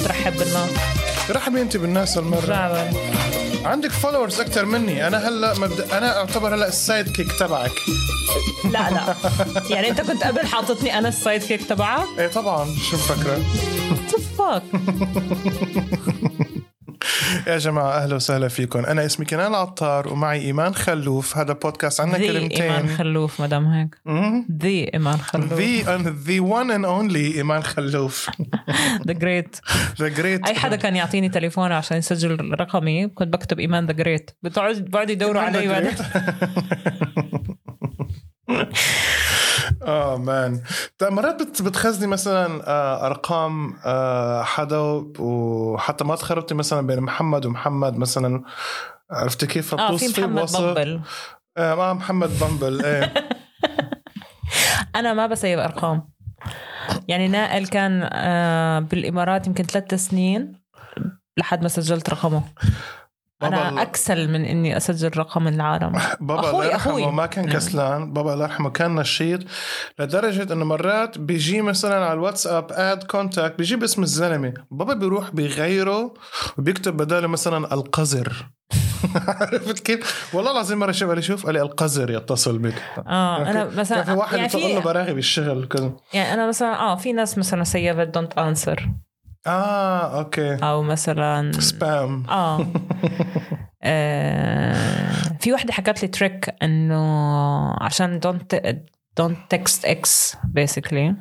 بترحب بالناس. رحبي أنت بالناس المره فعلا عندك followers أكثر مني. أنا هلا مبدأ أنا أعتبر هلا السايد كيك تبعك. لا لا. يعني أنت كنت قبل حاططني أنا ال sidekick تبعك؟ إيه طبعا. شو مفكره fuck يا جماعة أهلا وسهلا فيكم. أنا اسمي كنان عطار ومعي إيمان خلوف. هذا بودكاست عنا ذي كلمتين. خلوف مدام هيك. ذي إيمان خلوف. And the one and only إيمان خلوف. The great The great. أي حدا كان يعطيني تليفونه عشان يسجل رقمي كنت بكتب إيمان the great بتقعد بقعدوا يدوروا علي بعدين. آه مان طيب مرات بت- بتخزني مثلا آه، أرقام آه، حدا وحتى ما تخربتي مثلا بين محمد ومحمد مثلا. عرفتي كيف؟ آه في فبتوصفي محمد بوصف بمبل آه ما محمد بامبل إيه. أنا ما بسيب أرقام. يعني نائل كان آه بالإمارات يمكن ثلاث سنين لحد ما سجلت رقمه. أنا أكسل من إني أسجل رقم العالم. بابا أخوي- الله يرحمه. ما كان. كسلان. بابا الله يرحمه كان نشيط. لدرجة إنه مرات بيجي مثلا على الواتساب add contact بيجيب اسم الزلمة. بابا بيروح بيغيره وبيكتب بداله مثلا القذر. عرفت كيف؟ والله العظيم مرة شاف قال لي شوف قال لي القذر يتصل بك. آه أنا مثلا كان في واحد يعني يطلع له براغي بالشغل كذا. يعني أنا مثلا آه في ناس مثلا save ت don't answer آه okay. أو مثلا spam آه. آه، في وحده حكت لي trick إنه عشان don't don't text ex basically.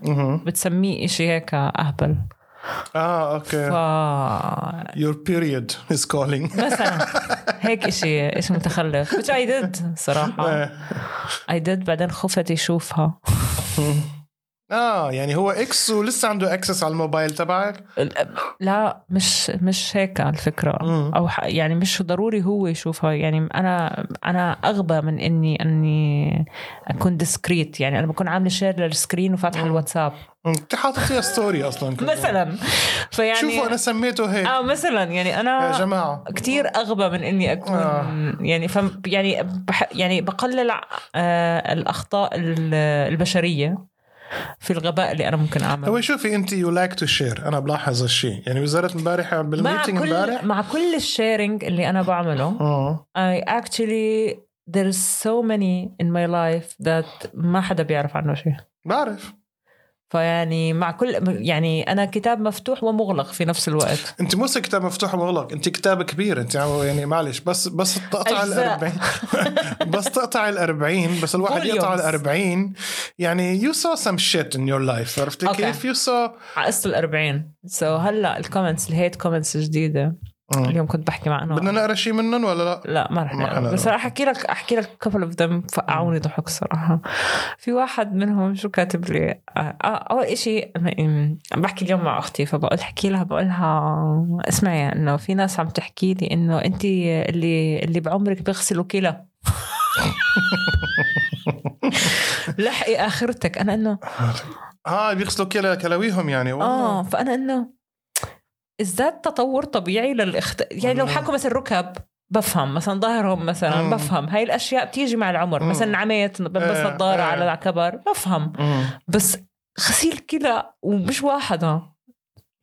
بتسميه إشي هيك اهبل آه ف okay your period is calling. مثلا هيك إشي إشي متخلف which I did صراحة. آه. I did بعدين خفت يشوفها. آه يعني هو ex ولسه عنده access على الموبايل تبعك. لا مش مش هيك الفكرة. مم. أو ح- يعني مش ضروري هو يشوفها. يعني أنا أنا أغبى من إني إني أكون discreet يعني أنا بكون عاملة share لل screen وفاتحة الواتساب. انت حاطط فيها story أصلا. مثلا. فيعني شوفوا أنا سميته هيك. آه مثلا. يعني يا أنا جماعة. كتير أغبى من إني أكون آه. يعني فم يعني بح يعني بقلل آه الأخطاء ال- البشرية. في الغباء اللي أنا ممكن أعمله. هو شوفي انت يو لايك تو شير أنا بلاحظ هالشيء يعني وزارة امبارح بال meeting امبارح مع كل ال sharing اللي أنا بعمله آه. I actually there's so many in my life that ما حدا بيعرف عنه شيء. بعرف. فيعني مع كل يعني أنا كتاب مفتوح ومغلق في نفس الوقت أنت مو كتاب مفتوح ومغلق أنت كتاب كبير أنت عم- يعني معلش بس بس تقطع ال أجزاء. 40 بس تقطع ال 40 بس الواحد يقطع ال Volumes. 40 يعني you saw some shit in your life عرفتي. كيف you saw عقست ال 40 سو so هلا الكومنتس الهيت كومنتس جديدة مم. اليوم كنت بحكي مع إنه بدنا نقرأ شيء منهم ولا لا؟ لا ما رح نقرأ. بس رح أحكي لك أحكي لك كفل اوف ذم فقعوني ضحك صراحة. في واحد منهم شو كاتب لي؟ آه آه، أول شيء عم بحكي اليوم مع أختي فبقول حكي لها بقول لها اسمعي إنه في ناس عم تحكي لي إنه أنت اللي اللي بعمرك بيغسلوا كلى لحقي آخرتك. أنا إنه آه بيغسلوا كلا كلاويهم يعني. والله. آه فأنا إنه از ذات تطور طبيعي للاخت يعني لو مم. حكوا مثلا ركب بفهم مثلا ظهرهم مثلا مم. بفهم هاي الأشياء بتيجي مع العمر مم. مثلا عميت بلبس نظاره. على كبر بفهم مم. بس غسيل كلى ومش واحدة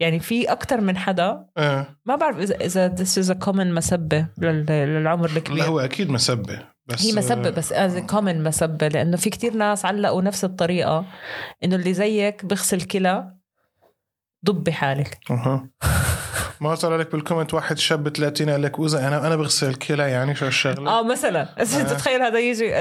يعني في أكتر من حدا ما بعرف this is a common مسبة لل- للعمر لا الكبير هو أكيد مسبة بس هي مسبة بس از كومن مسبة لأنه في كتير ناس علقوا نفس الطريقة إنه اللي زيك بغسل كلى ضبي حالك أها. ما طلع لك بال comment واحد شاب 30 قال لك أنا أنا بغسل كلى يعني شو الشغلة؟ آه مثلا. بس آه. تتخيل هذا يجي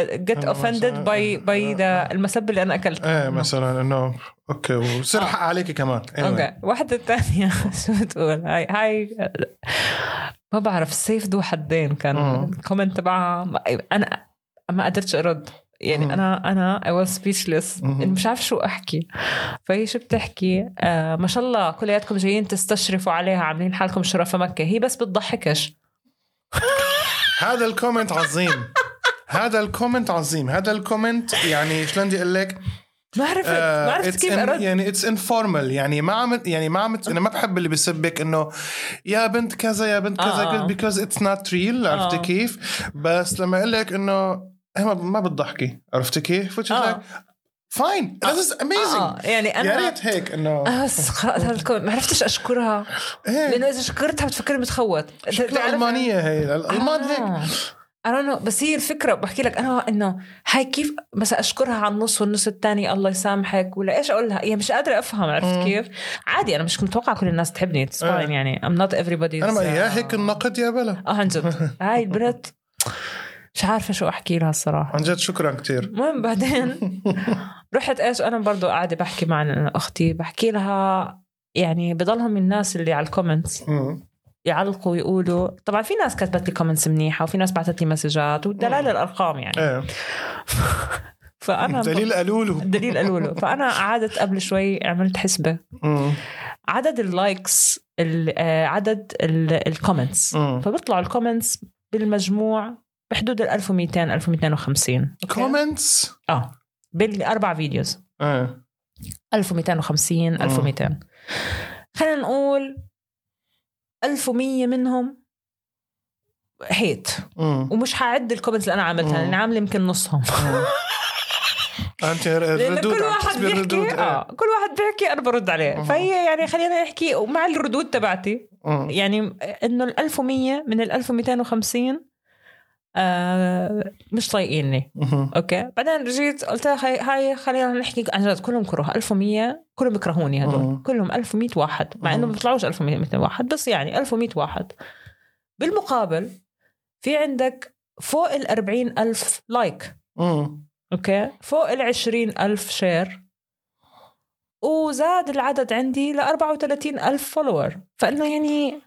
offended مثلاً- by by the المسبة اللي أنا أكلتها إيه مثلا إنه okay وصير آه. حق عليك كمان. Anyway. okay. واحدة الثانية شو بتقول؟ هاي هاي ما بعرف السيف ذو حدين كان. ال comment تبعها. أنا ما قدرتش أرد. يعني. أنا أنا speechless. مم. إنه مش عارف شو أحكي. فهي شو بتحكي؟ آه ما شاء الله كلياتكم جايين تستشرفوا عليها عاملين حالكم شرفة مكة. هي بس بتضحكش. هذا ال comment عظيم. هذا ال comment عظيم. هذا ال comment يعني شلون بدي أقول لك؟ ما عرفت ما عرفت it's كيف أرد. يعني it's informal يعني ما عم يعني ما عم أنا ما بحب اللي بيسبك إنه يا بنت كذا يا بنت كذا آه. بيكوز اتس نوت ريل عرفتي آه. كيف؟ بس لما أقول لك إنه ما ما بتضحكي. عرفتي كيف؟ Which آه. فاين ذس اميزنج آه. يعني يا أنا ريت هيك إنه آه بس خلاص هذا الكون ما عرفتش أشكرها. إيه. لأنه إذا شكرتها بتفكرني شكلها ألمانية هي. الألمان هيك. هيك أنا بس هي الفكرة بحكي لك أنا إنه هاي كيف مثلا أشكرها على النص والنص الثاني الله يسامحك. ولا إيش أقول لها هي مش قادرة أفهم عرفت. كيف؟ عادي أنا مش متوقعة كل الناس تحبني it's إيه. يعني. I'm not everybody أنا ما يا هيك النقد يا بلا. آه عن جد هاي البنت مش عارفة شو أحكي لها الصراحة. عن جد شكرا كتير. المهم بعدين رحت إيش أنا برضو قاعدة بحكي مع أختي بحكي لها يعني بضلهم الناس اللي على ال comments يعلقوا ويقولوا طبعا في ناس كتبت لي comments منيحة وفي ناس بعثت لي messages والدلاله الأرقام يعني. إيه. فأنا دليل قالوا له دليل قالوا له فأنا قعدت قبل شوي عملت حسبة. مم. عدد ال likes ال- آه، عدد ال- ال comments. فبيطلعوا ال comments بالمجموع بحدود ال 1200 1250 أوكي؟ comments آه. بالاربع videos إيه 1250 1200 خلينا نقول 1100 منهم hate. ومش حعد ال comments اللي أنا عملتها. لأن عامله يمكن نصهم. أنت لأنه الردود كل واحد بيحكي إيه. آه. كل واحد بيحكي أنا برد عليه. فهي يعني خلينا نحكي ومع الردود تبعتي. يعني إنه ال 1100 من ال 1250 آه مش طايقيني. أوكي؟ بعدين رجيت قلت لها هاي, خلينا نحكي عن جد كلهم كره 1100 كلهم بيكرهوني هدول. مم. كلهم 1100 واحد. مع إنه ما. بيطلعوش 1100 واحد بس يعني 1100 واحد. بالمقابل في عندك فوق ال 40 ألف like. أوكي؟ فوق ال 20 ألف share وزاد العدد عندي ل 34 ألف follower فإنه يعني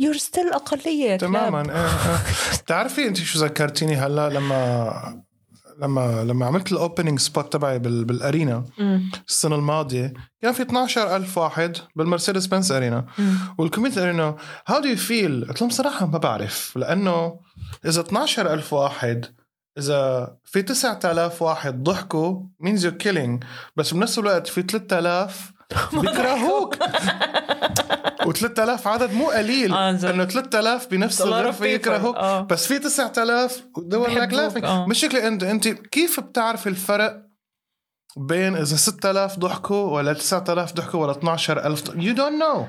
you're still كلاب. تماما إيه إيه. بتعرفي أنت شو ذكرتيني هلأ لما لما لما عملت ال opening spot تبعي بال... بال arena. السنة الماضية. كان في 12000 واحد بالمرسيدس بنز Arena. مم. وال comment انه how do you feel قلت لهم صراحة ما بعرف لأنه إذا 12000 واحد إذا في 9000 واحد ضحكوا means you're killing. بس بنفس الوقت في 3000 بيكرهوك. و3000 عدد مو قليل. آه،. إنه 3000 بنفس الغرفه. يكرهوك آه. بس في 9000 دول لك laughing آه. مش هيك انت انت كيف بتعرف الفرق بين إذا 6000 ضحكوا ولا 9000 ضحكوا ولا 12000 you don't know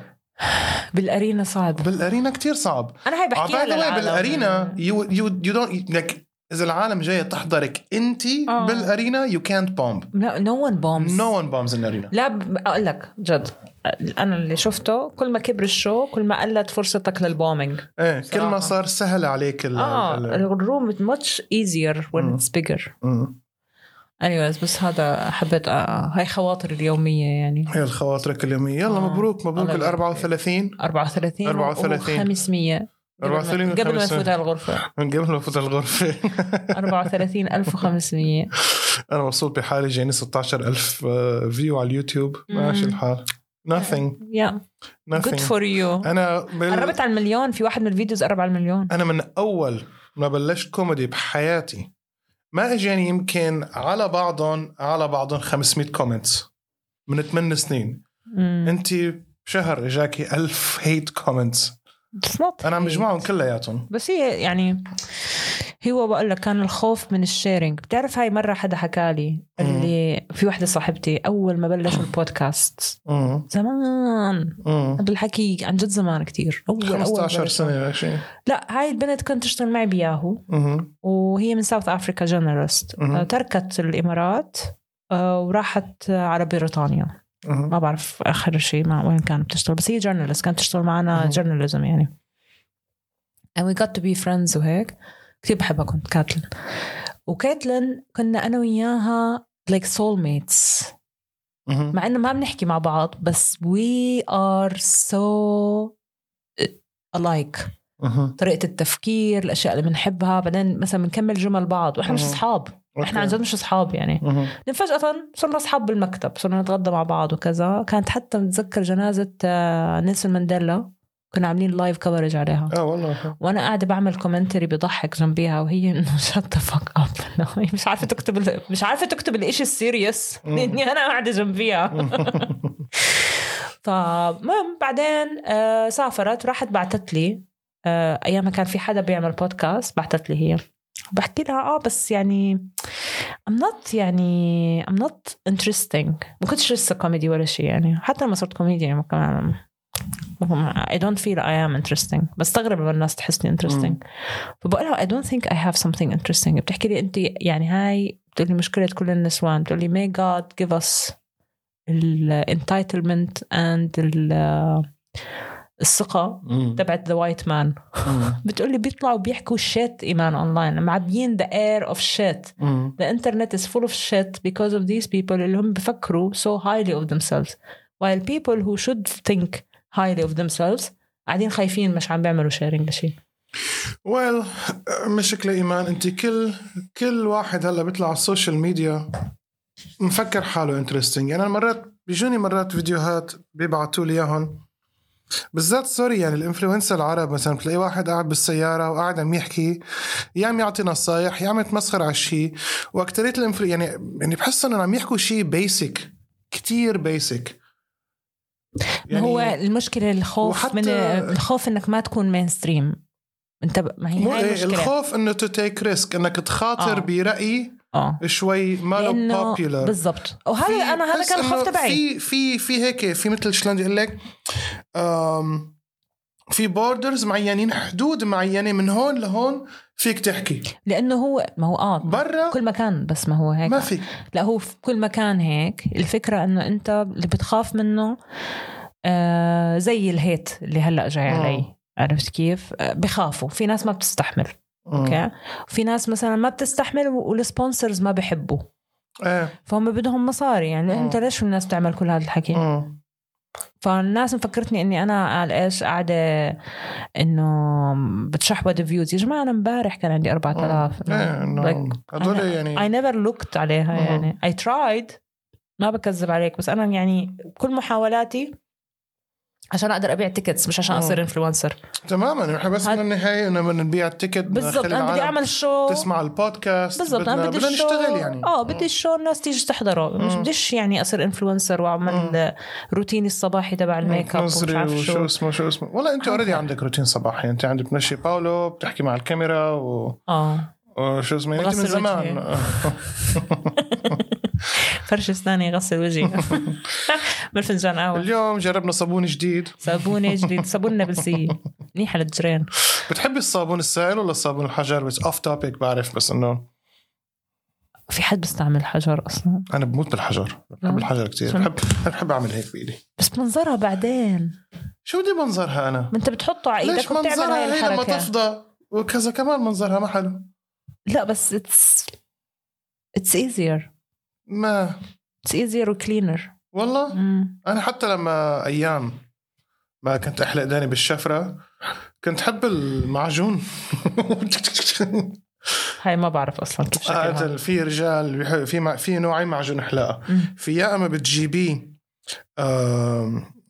بال arena صعب. بال arena كتير صعب. أنا هاي بحكيها للعالم بال arena you you you don't إذا العالم جاية تحضرك أنت آه. بال arena يو كانت بومب لا no one bombs no one bombs in arena لا أقول لك جد أنا اللي شفته كل ما كبر ال show كل ما قلت فرصتك لل bombing إيه كل صراحة. ما صار سهل عليك ال آه ال- الروم much easier when مم. it's bigger مم. anyways بس هذا حبيت آه هاي خواطري اليومية يعني هي الخواطرك اليومية يلا آه. مبروك مبروك ال يبارك 34 34 34. 500 34 قبل ما و500. نفوت على الغرفة. من قبل ما افوت الغرفة. 34500 أنا مبسوط بحالي جايني 16000 view على اليوتيوب. ماشي. الحال. Nothing. يا nothing good for you. أنا بال... قربت على المليون. في واحد من ال videos قرب على المليون. أنا من أول ما بلشت كوميدي بحياتي ما إجاني يمكن على بعضهم على بعضهم 500 comments من 8 سنين. انت بشهر إجاكي 1000 hate comments أنا عم. بجمعهم كلياتهم. بس هي يعني هو بقول لك كان الخوف من ال sharing. بتعرف هاي مرة حدا حكالي اللي في وحدة صاحبتي أول ما بلشوا البودكاست. زمان. هذا الحكي عن جد زمان كتير. أول أول 15 بلشوا. سنة يا شيء. لا هاي البنت كنت تشتغل معي بياهو. وهي من ساوث أفريكا journalist. تركت الإمارات آه، وراحت على بريطانيا. ما بعرف آخر شيء مع وين كانت بتشتغل. بس هي جورنالست كانت تشتغل معنا. جورناليزم يعني. And we got to be friends وهيك. كثير بحبها كنت كاتلين. وكاتلين كنا أنا وياها like soulmates. مع إنه ما بنحكي مع بعض بس we are so alike. طريقة التفكير الأشياء اللي بنحبها بعدين مثلا بنكمل جمل بعض وإحنا مش مهم. أصحاب. إحنا عن جد مش أصحاب يعني. بعدين فجأة صرنا أصحاب بالمكتب صرنا نتغدى مع بعض وكذا. كانت حتى متذكر جنازة آه، نيلسون مانديلا. كنا عاملين live coverage عليها. آه والله. وأنا قاعدة بعمل commentary بضحك جنبيها وهي إنه shut the fuck up مش عارفة تكتب مش عارفة تكتب الاشي ال serious مم. لاني أنا قاعدة جنبيها. فالمهم بعدين آه سافرت راحت بعتت لي. آه ايامها كان في حدا بيعمل بودكاست بعتت لي هي. بحكي لها آه بس يعني I'm not يعني I'm not interesting. ما كنتش لسه كوميدي ولا شيء يعني. حتى لما صرت كوميدي يعني كمان I don't feel I am interesting. بستغرب لما الناس تحسني interesting. فبقول لها I don't think I have something interesting. بتحكي لي أنت يعني هاي بتقول لي مشكلة كل النسوان بتقول لي may God give us ال entitlement and ال الثقة مم. تبعت the white man. بتقولي بيطلعوا بيحكوا shit إيمان اونلاين معبيين the air of shit the internet is full of shit because of these people اللي هم بفكروا so highly of themselves. While people who should think highly of themselves قاعدين خايفين مش عم بيعملوا sharing لشيء well مشكلة إيمان أنت كل كل واحد هلا بيطلع على ال social media مفكر حاله interesting يعني أنا مرات بيجوني مرات فيديوهات بيبعتوا لي إياهم. بالذات sorry يعني ال influencer العرب مثلا بتلاقي واحد قاعد بالسيارة وقاعد عم يحكي يا عم يعطي نصايح يا عم يتمسخر على الشيء واكثريه ال influ يعني يعني بحس إنهم عم يحكوا شيء basic كتير basic ما هو المشكلة الخوف من الخوف إنك ما تكون mainstream انت ما هي هاي إيه المشكلة. الخوف إنه to take risk إنك تخاطر آه. برأي آه. شوي ما له لأنه popular بالضبط. وهذا أنا هذا كان الخوف تبعي. في في في هيك في مثل شلون بدي أقول لك؟ في borders معينين حدود معينة من هون لهون فيك تحكي. لأنه هو ما هو آه برا كل مكان بس ما هو هيك. ما فيك. لا هو في كل مكان هيك. الفكرة إنه أنت اللي بتخاف منه آه زي ال hate اللي هلأ جاي آه. علي. عرفت كيف؟ آه بخافوا. في ناس ما بتستحمل. okay؟ في ناس مثلا ما بتستحمل وال sponsors ما بحبوا. إيه. فهم بدهم مصاري. يعني آه. انت ليش الناس بتعمل كل هذا الحكي؟ مم. فالناس مفكرتني إني أنا قال إيش قاعدة إنه بتشحد views يا جماعة أنا امبارح كان عندي 4000 إيه إنه Like, هدول I يعني never looked عليها أها. يعني. I tried ما بكذب عليك بس أنا يعني كل محاولاتي عشان أقدر أبيع tickets مش عشان. أصير influencer تماما إحنا بس هاد- من النهايه إنه بدنا نبيع ال ticket بالضبط أنا بدي أعمل show تسمع البودكاست بالضبط أنا بدي بدنا ال show نشتغل يعني. آه بدي ال show الناس تيجي تحضره. مش. بديش يعني أصير influencer وأعمل روتيني الصباحي تبع الميك أب ومش عارف وشو شو. اسمه شو اسمه. والله أنت already عندك روتين صباحي. أنت عندك بتمشي باولو بتحكي مع الكاميرا و... آه. وشو اسمه يعني أنت من زمان. فرش اسناني غسل وجهي. بالفنجان قهوه اليوم جربنا صابون جديد. صابونه جديد؟ صابون نابلسيه منيحه للإجرين بتحبي الصابون السائل ولا الصابون الحجر؟ بس off topic بعرف بس إنه في حد بيستعمل حجر أصلا؟ أنا بموت بالحجر. بحب. الحجر كثير؟ بحب بحب أعمل هيك بإيدي. بس منظرها بعدين. شو بدي منظرها أنا؟ ما أنت بتحطه على إيدك وبتعمل منظرها هاي هي لما الحركة؟ تفضى؟ وكذا كمان منظرها ما حلو. لا بس it's it's easier ما. it's easier و cleaner والله؟ أنا حتى لما أيام ما كنت أحلق دقني بالشفرة كنت حب المعجون. هاي ما بعرف أصلا كيف شكلها. في رجال في في نوعين معجون حلاقه مم. في يا أما بتجيبيه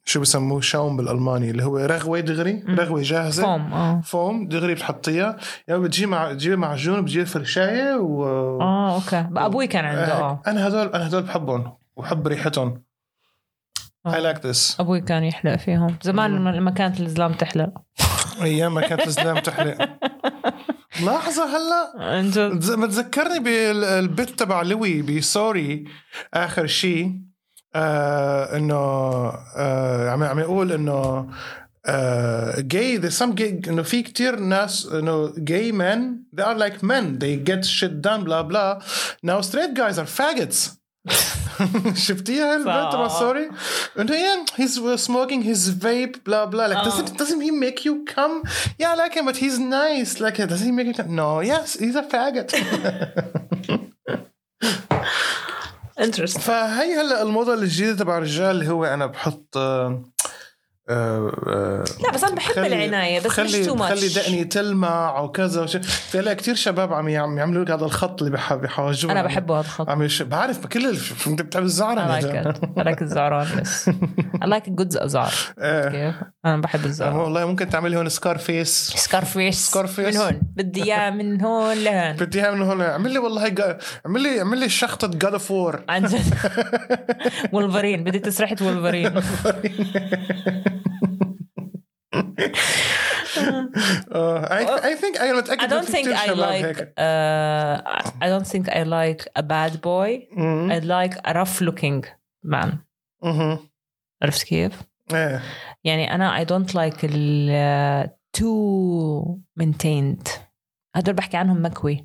شو بسموه؟ Schaum بالألماني اللي هو رغوة دغري. رغوة جاهزة. فوم آه. فوم دغري بتحطيها. يا اما بتجيب مع تجيب معجون بتجيب فرشايه و آه okay. أبوي كان عنده أه أنا هدول أنا هدول بحبهم وبحب ريحتهم. I like this. أبوي كان يحلق فيهم. زمان. لما كانت الزلام تحلق. أيام ما كانت الزلام تحلق. لحظة هلا. عن جد. تز- بتذكرني بالبت تبع لوي بسوري آخر شيء آه انه آه عم عم يقول انه جاي uh, there's some gay انه في كتير ناس انه gay men they are like men they get shit done blah blah now straight guys are faggots شفتيها البنت تبع صح. سوري انه yeah he's smoking his vape blah blah like آه. doesn't doesn't he make you come yeah I like him but he's nice like doesn't he make you come no yes he's a faggot interest فهي هلا الموضة الجديدة تبع الرجال اللي هو أنا بحط آه، آه، لا بس أنا بحب العناية بس بخلي مش too much دقني تلمع وكذا وش... في كثير شباب عم يعم- يعملوا لك هذا الخط اللي بح- بحواجبهم أنا بحبه هذا الخط. عم يش... بعرف كل ال... انت بتحب it. I like الزعران بس. I like a good زعر. إيه كيف أنا بحب الزعران والله ممكن تعملي هون scar face Scarface Scarface. من هون. بدي إياه من هون لهون. بدي اياها من هون اعمل لي والله. اعمل لي اعمل لي شخطة God of War عن جد. ولفرين بدي تسرحة ولفرين آه، I, I think أنا متأكد I إنه don't في think كتير I شباب like هيك. uh, I don't think I like a bad boy مم. I like a rough looking man مهم. عرفت كيف؟ ايه يعني أنا I don't like ال uh, too maintained هدول بحكي عنهم مكوي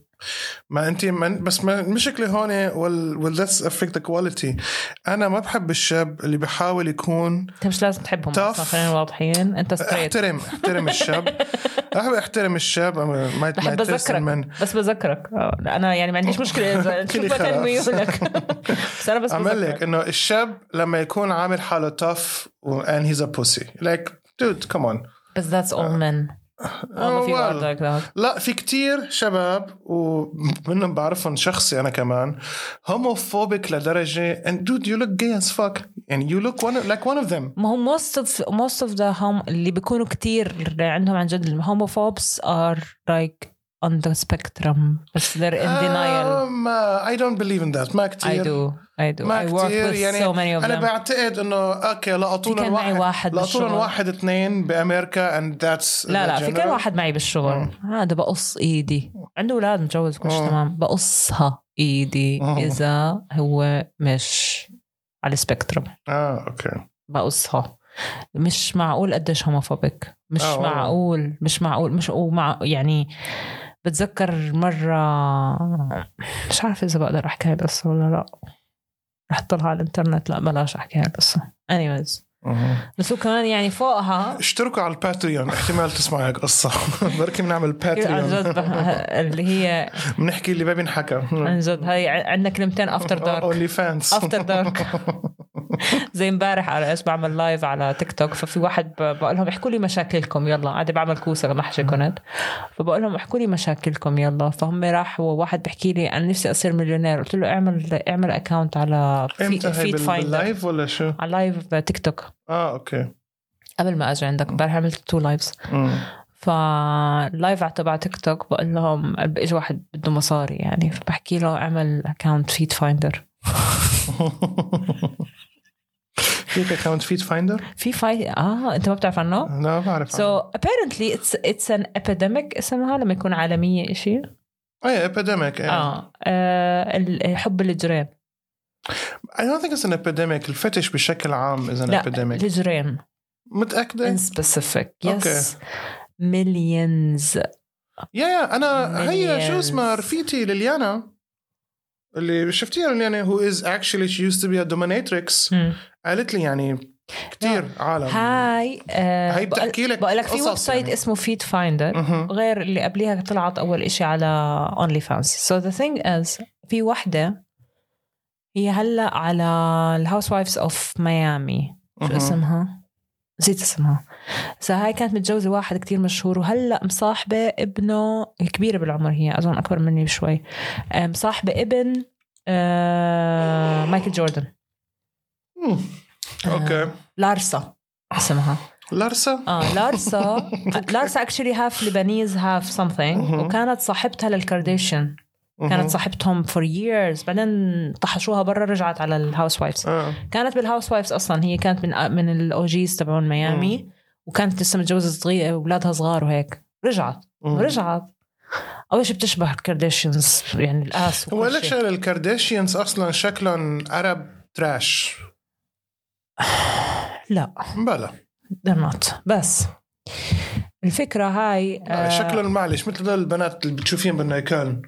ما انت من بس ما المشكلة هون وال وال that's affect the quality. أنا ما بحب الشاب اللي بحاول يكون انت مش لازم تحبهم. أصلا خلينا واضحين. أنت ستريت احترم أحترم الشاب. بحب أحترم الشاب. ما بحب يترسل من بس بذكرك. آه، أنا يعني ما عنديش مشكلة إذا تشوف. ميولك. بس أنا بس عمل لك بذكرك. إنه الشاب لما يكون عامل حاله و- and he's a pussy. Like dude come on. بس that's all men. آه، في آه، لا في كتير شباب ومنهم بعرفهم شخصي يعني أنا كمان homophobic لدرجة and dude you look gay as fuck and you look one, like one of them. ما هو most of most of them اللي بيكونوا كثير عندهم عن جد ال homophobes are like on the spectrum. بس they're in denial. ما I don't believe in that. ما I كتير do I do. ما I work كتير with يعني so many of أنا them. بعتقد لهم كان معي واحد واحد بالشغل. واحد اثنين بأمريكا and that's لا لا في كان. واحد معي بالشغل. هذا بقص إيدي. عنده أولاد متجوز كل شيء آه. تمام. بقصها إيدي آه. إذا هو مش على ال spectrum آه okay بقصها. مش معقول قديش homophobic مش آه. معقول مش معقول مش ومع يعني بتذكر مرة مش عارفة إذا بقدر أحكي هاي القصة ولا لا. رح تطلع على الإنترنت لا بلاش أحكي هاي القصة. Anyways. بس هو كمان يعني فوقها اشتركوا على ال Patreon احتمال تسمعوا هيك قصة بركي بنعمل عن جد Patreon اللي هي بنحكي اللي ما بينحكى. عن جد. هاي عندنا كلمتين after dark OnlyFans after dark زي امبارح على إيش بعمل live على تيك توك ففي واحد بقول لهم احكوا لي مشاكلكم يلا. قاعدة بعمل كوسة محشي كنت. فبقول لهم احكوا لي مشاكلكم يلا. فهم راح واحد بحكي لي أنا نفسي أصير مليونير. قلت له اعمل اعمل account على FeetFinder بال live ولا شو؟ على live تيك توك آه okay. قبل ما أجي عندك امبارح عملت two lives. ف live على تبع تيك توك بقول لهم اجى واحد بده مصاري يعني فبحكي له اعمل account FeetFinder فيك account FeetFinder؟ في فاي آه انت ما بتعرف عنه؟ لا بعرف So apparently it's it's an epidemic اسمها لما يكون عالمية إشي. أي epidemic آه, آه حب الإجرين I don't think it's an epidemic ال fetish بشكل عام is an لا epidemic. الإجرين متأكدة؟ in specific yes. millions. يا يا أنا هي شو. اسمها؟ رفيقتي ليليانا. اللي شفتيها is actually she used to be a dominatrix مم. قالت لي يعني كتير عالم هاي آه هاي بتحكي لك بقول لك في website يعني. اسمه FeetFinder. غير اللي قبليها طلعت أول إشي على OnlyFans so the thing is في وحدة هي هلأ على ال Housewives of Miami شو. اسمها؟ نسيت اسمها. بس هاي كانت متجوزة واحد كتير مشهور وهلأ مصاحبة ابنه كبيرة بالعمر هي أظن أكبر مني بشوي. آه، مصاحبة ابن آه، مايكل جوردن. مم. أوكي. لارسا اسمها. لارسا؟ آه لارسا. لارسا actually half Lebanese half مهم. وكانت صاحبتها للكارديشن. كانت صاحبتهم for years. بعدين طحشوها برا رجعت على ال Housewives آه. كانت بال Housewives أصلا. هي كانت من من ال OGs تبعون ميامي. وكانت لسه متجوزة صغير أولادها صغار وهيك. رجعت. مم. رجعت. أول شيء بتشبه الكارديشيانز يعني الآس هو لك. شغلة الكارديشيانز أصلا شكلهم عرب تراش لا. بلا. They're not. بس. الفكرة هاي آه، شكلهم معلش مثل البنات اللي بتشوفيهم بالنايكان.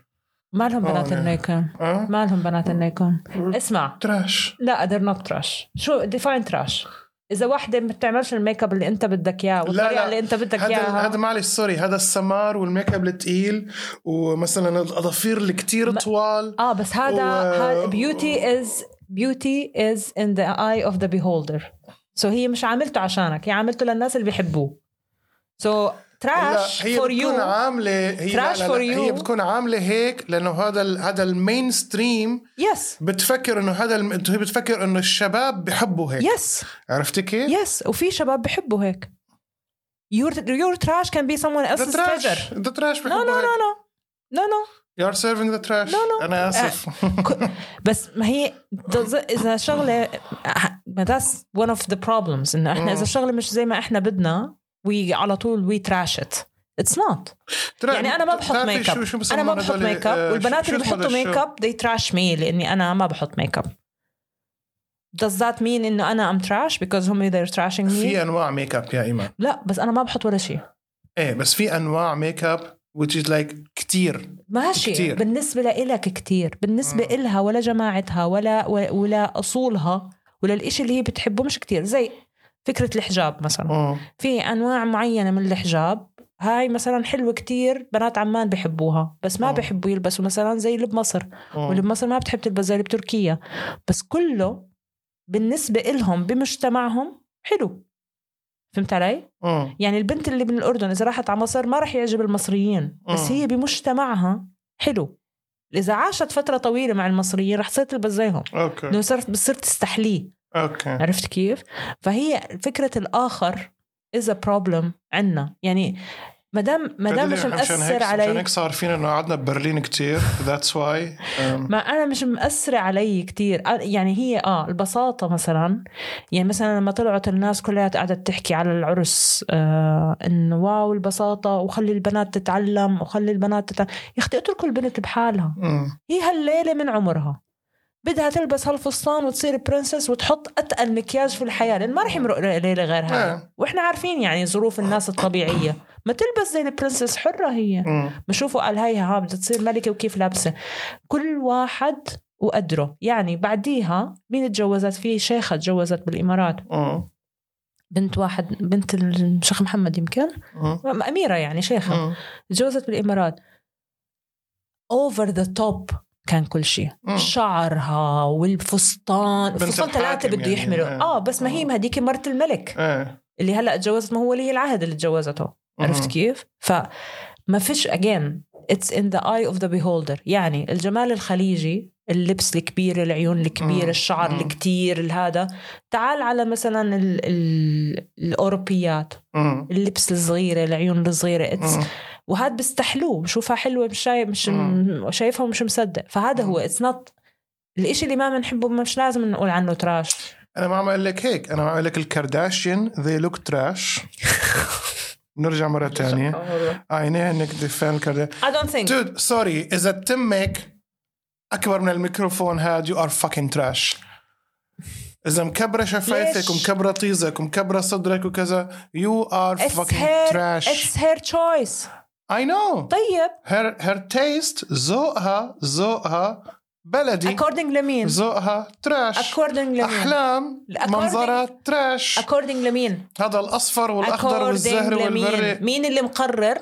ما لهم بنات آه، النيكون ما لهم بنات النيكون اسمع. تراش لا they're not trash. شو ديفاين تراش إذا واحدة ما بتعملش الميك اب اللي أنت بدك إياه والطريقة اللي أنت بدك إياها. هذا معلش sorry هذا السمار والميك اب الثقيل ومثلا الأظافير اللي كتير ما- طوال آه بس هذا beauty is beauty is in the eye of the beholder so هي مش عاملته عشانك هي عاملته للناس اللي بيحبوه. so لا trash هي for بتكون you عامله هي لا for لا هي. بتكون عاملة هيك لأنه هذا ال- هذا ال mainstream yes بتفكر إنه هذا الم... هي بتفكر إنه الشباب بحبوا هيك. yes عرفتي كيف؟ يس وفي شباب بحبوا هيك. Your your trash can be someone ذا else's تراش treasure. ذا تراش no بحبوا no هيك. no no. No no. You are serving the trash. No, no. أنا آسف. ك- بس ما هي إذا شغله ما that's one of the problems إنه إحنا إذا مم. الشغله مش زي ما إحنا بدنا وعلى طول وي تراش ات اتس نوت يعني أنا ما بحط ميك اب أنا ما بحط ميك اب آه، والبنات اللي بحطوا ميك؟ اب they trash me لأني أنا ما بحط ميك اب does that mean إنه أنا am trash because هم they're trashing me? في أنواع ميك اب يا إيمان. لا بس أنا ما بحط ولا شيء. إيه بس في أنواع makeup which is like كتير. ماشي. كتير. بالنسبة لإلك كتير. بالنسبة مم. إلها ولا جماعتها ولا ولا أصولها ولا الإشي اللي هي بتحبه مش كتير. زي فكرة الحجاب مثلا أوه. في أنواع معينة من الحجاب هاي مثلا حلوة كتير بنات عمان بحبوها بس ما آه. بحبوا يلبسوا مثلا زي اللي بمصر أوه. واللي بمصر ما بتحب تلبس زي اللي بتركيا بس كله بالنسبة إلهم بمجتمعهم حلو فهمت علي؟ أوه. يعني البنت اللي من الأردن إذا راحت على مصر ما رح يعجب المصريين بس مم. هي بمجتمعها حلو إذا عاشت فترة طويلة مع المصريين رح تصير تلبس زيهم أوكي لأنه صرت بتصير تستحليه أوكي. عرفت كيف؟ فهي فكرة الآخر is a problem عنا. يعني ما دام ما دام مش مأثر علي هيك صار فينا إنه قعدنا ببرلين كتير. that's why ما أنا مش مأثرة علي كتير. أ- يعني هي آه البساطة مثلا يعني مثلا لما طلعت الناس كلها قعدت تحكي على العرس آه إنه واو البساطة وخلي البنات تتعلم وخلي البنات تتعلم يا أختي اتركوا البنت بحالها. هي هالليلة من عمرها. بدها تلبس هالفستان وتصير princess وتحط أتقل مكياج في الحياة لأن ما رح يمرق ليله غير هاي آه. وإحنا عارفين يعني ظروف الناس الطبيعية. ما تلبس زي ال princess حرة هي. بشوفوا قال هاي ها بدها تصير ملكة وكيف لابسة. كل واحد وقدره. يعني بعديها مين تجوزت في شيخة تجوزت بالإمارات. بنت واحد بنت الشيخ محمد يمكن؟ أميرة يعني شيخة. تجوزت بالإمارات. over the top كان كل شيء. شعرها والفستان الفستان ثلاثة بده يعني. يحمله آه. آه بس ما هي ما هديك مرت الملك إيه اللي هلأ تجوزت ما هو ولي العهد اللي تجوزته عرفت. كيف؟ فما فيش again it's in the eye of the beholder يعني الجمال الخليجي اللبس الكبير العيون الكبير. الشعر. الكتير الهذا تعال على مثلا ال ال الأوروبيات مم. اللبس الصغيرة العيون الصغيرة it's مم. وهذا بيستحلوه بشوفها حلوة مش شايف مش. شايفها ومش مصدق. فهذا هو it's not الإشي اللي ما بنحبه مش لازم نقول عنه trash أنا ما عم أقول لك هيك أنا عم أقول لك الكارداشيان they look trash. نرجع مرة تانية. عينيه انك defend الكارداشيان I don't think. dude sorry إذا تمك أكبر من الميكروفون هاد you are fucking trash. إذا مكبرة شفايفك؟ ومكبرة طيزك ومكبرة صدرك وكذا you are fucking trash. it's her choice. I know. طيب. Her her taste ذوقها ذوقها بلدي. According لمين؟ ذوقها trash according لمين؟ أحلام منظرها trash according لمين؟ هذا الأصفر والأخضر والزهر والبري. مين اللي مقرر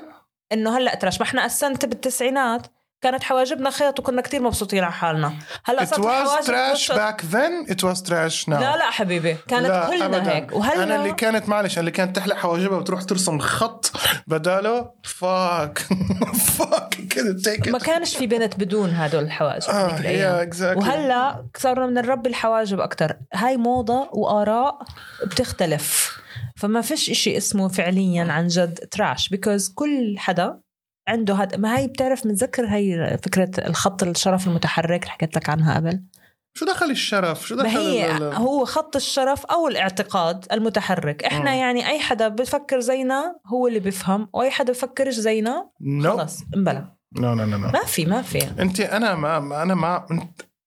إنه هلأ trash ما إحنا السنة بالتسعينات. كانت حواجبنا خيط وكنا كتير مبسوطين على حالنا. هلأ صارت الحواجب قصة- back then it was trash now. لا لا حبيبي كانت لا كلنا أبداً. هيك وهلأ أنا اللي كانت معلش اللي كانت تحلق حواجبها وتروح ترسم خط بداله فاك فاك كده thick ما كانش في بنت بدون هدول الحواجب آه الأيام. يا exactly وهلأ صارنا بنربي الحواجب أكثر هاي موضة وآراء بتختلف. فما فيش إشي اسمه فعليا عن جد trash because كل حدا عنده هاد ما هي بتعرف متذكر هي فكرة الخط الشرف المتحرك اللي حكيت لك عنها قبل؟ شو دخل الشرف؟ شو دخل ما هي ال- هو خط الشرف أو الاعتقاد المتحرك. إحنا مم. يعني أي حدا بفكر زينا هو اللي بيفهم وأي حدا بفكرش زينا no خلص انبلى. no no no ما في ما في. انت أنا ما أنا ما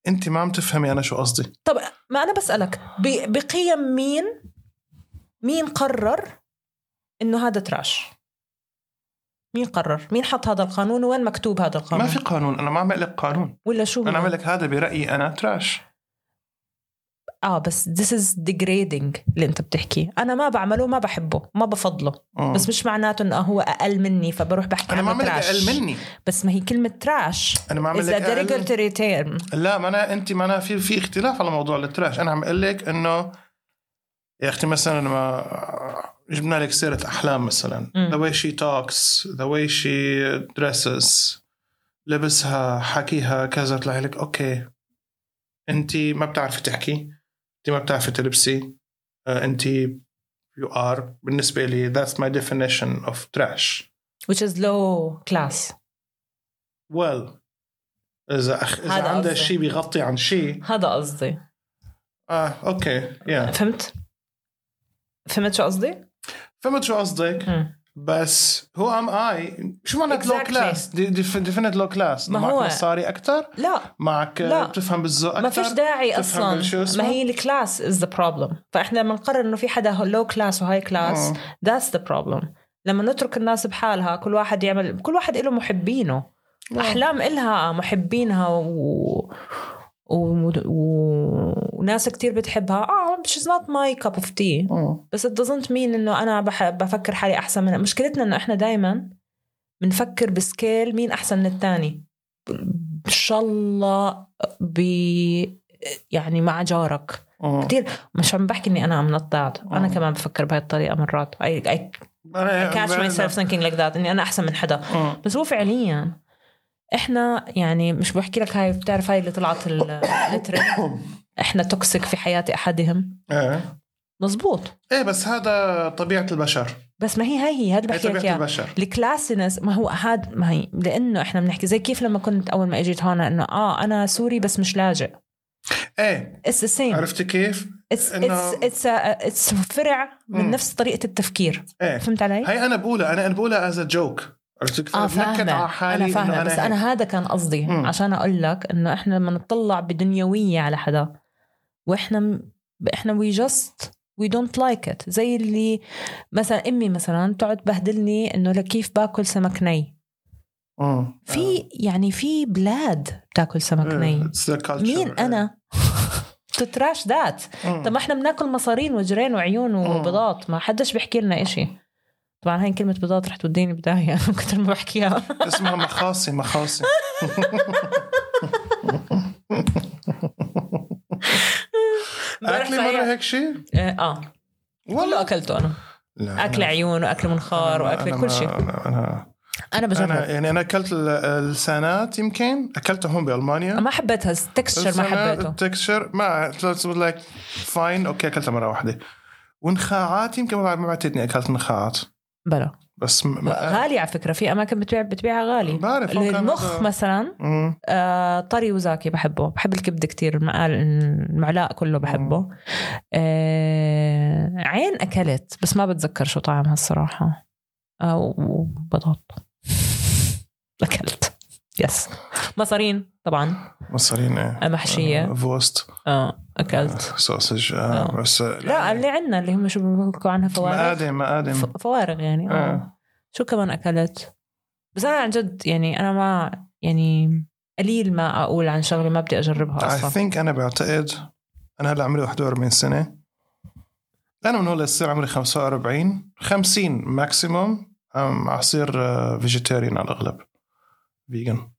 انت ما عم تفهمي أنا شو قصدي. طب ما أنا بسألك بقيم مين؟ مين قرر إنه هذا تراش؟ مين قرر؟ مين حط هذا القانون؟ وين مكتوب هذا القانون؟ ما في قانون أنا ما عم لك قانون. ولا شو هو؟ عم لك هذا برأيي أنا تراش آه بس this is degrading اللي أنت بتحكيه. أنا ما بعمله ما بحبه ما بفضله. مم. بس مش معناته إنه هو أقل مني فبروح بحكي أنا ما عنه عم لك تراش أقل مني. بس ما هي كلمة تراش أنا ما عم is لك a أقل derogatory term? لا ما أنا أنت ما أنا في في اختلاف على موضوع التراش أنا عم أقول لك إنه يا أختي مثلا لما جبنا لك سيرة أحلام مثلا the way she talks the way she dresses لبسها حكيها كذا طلع لك أوكي. انت ما بتعرفي تحكي انت ما بتعرفي تلبسي آه، انت you are. بالنسبة لي that's my definition of trash. Which is low class. Well إذا أخ... إذا عندها. شيء بيغطي عن شيء هذا قصدي. آه okay يا فهمت؟ فهمت شو قصدي؟ فهمت شو قصدك مم. بس هو am I شو معنى low. class ديفينت low class ما معك هو- مصاري أكثر لا معك لا. بتفهم بالذوق أكثر ما فيش داعي أصلا؟ ما هي ال class is the problem فإحنا لما نقرر إنه في حدا low class و high class. That's the problem لما نترك الناس بحالها كل واحد يعمل كل واحد له محبينه. أحلام إلها محبينها و... و... و... وناس كتير بتحبها. آه not my cup of tea. آه. بس it doesn't mean إنه أنا بح... بفكر حالي أحسن منها. مشكلتنا إنه إحنا دائما بنفكر بسكيل مين أحسن من الثاني إن شاء الله ب يعني مع جارك. آه. كتير. مش عم بحكي إني أنا I'm not أنا. كمان بفكر بهاي الطريقة مرات. I, I أنا- catch myself thinking like that إني أنا أحسن من حدا. آه. بس هو فعليا إحنا يعني مش بحكي لك هاي بتعرف هاي اللي طلعت ال- الترند إحنا toxic في حياة أحدهم. إيه. مزبوط إيه بس هذا طبيعة البشر. بس ما هي هاي هي هذا بحكي لك طبيعة اياه البشر. ال classiness ما هو هاد ما هي لأنه إحنا بنحكي زي كيف لما كنت أول ما أجيت هون إنه آه أنا سوري بس مش لاجئ. إيه. It's the same عرفتي كيف؟ it's it's it's فرع من مم. نفس طريقة التفكير. إيه. فهمت علي؟ هي أنا بقولها أنا أنا بقولها as joke عرفتي كيف؟ بنكت فاهمة على حالي أنا بس هيك. أنا هذا كان قصدي مم. عشان أقول لك إنه إحنا لما نطلع بدونية على حدا وإحنا م- إحنا we just we don't like it زي اللي مثلا أمي مثلا تقعد تبهدلني إنه كيف باكل سمك نيء مم. في يعني في بلاد بتاكل سمك إيه، نيء. مين إيه. أنا تتراش ذات مم. طب ما إحنا بناكل مصارين وجرين وعيون وبيضات ما حدش بيحكي لنا إشي طبعا هاي كلمة بيضات رح توديني بداية كثر ما بحكيها. اسمها مخاصي مخاصي. أكلي مرة هيك شيء؟ آه. كله أكلته أنا. لا. أنا- عيون وأكل منخار أنا- أنا كل شيء أنا أنا أنا بجرب. أنا يعني أنا أكلت ال- اللسانات يمكن. اكلتها هون بألمانيا. ما حبيتها. ال texture ما حبيته. ال texture ما like fine okay أكلتها مرة واحدة. ونخاعات يمكن ما بعتتني أكلت نخاعات بلا بس م- غالي على فكرة. في أماكن بتبيع بتبيعها غالي. بعرف المخ هذا- مثلا. آه طري وزاكي بحبه. بحب الكبده كتير المعلاق كله بحبه. آه عين أكلت بس ما بتذكر شو طعمها الصراحة. آه وبطاط أكلت. yes مصارين طبعا. مصارين إيه. محشية. آه، Wurst أه أكلت. sausage آه. بس لا اللي عندنا اللي هم شو بيحكوا عنها فوارغ. مقادم مقادم فوارغ يعني آه. آه. شو كمان أكلت؟ بس أنا عن جد يعني أنا ما يعني قليل ما أقول عن شغلة ما بدي أجربها I أصلا. think أنا بعتقد أنا هلأ عمري 41 سنة. أنا من هون لتصير عمري 45 50 maximum أصير vegetarian على الأغلب. vegan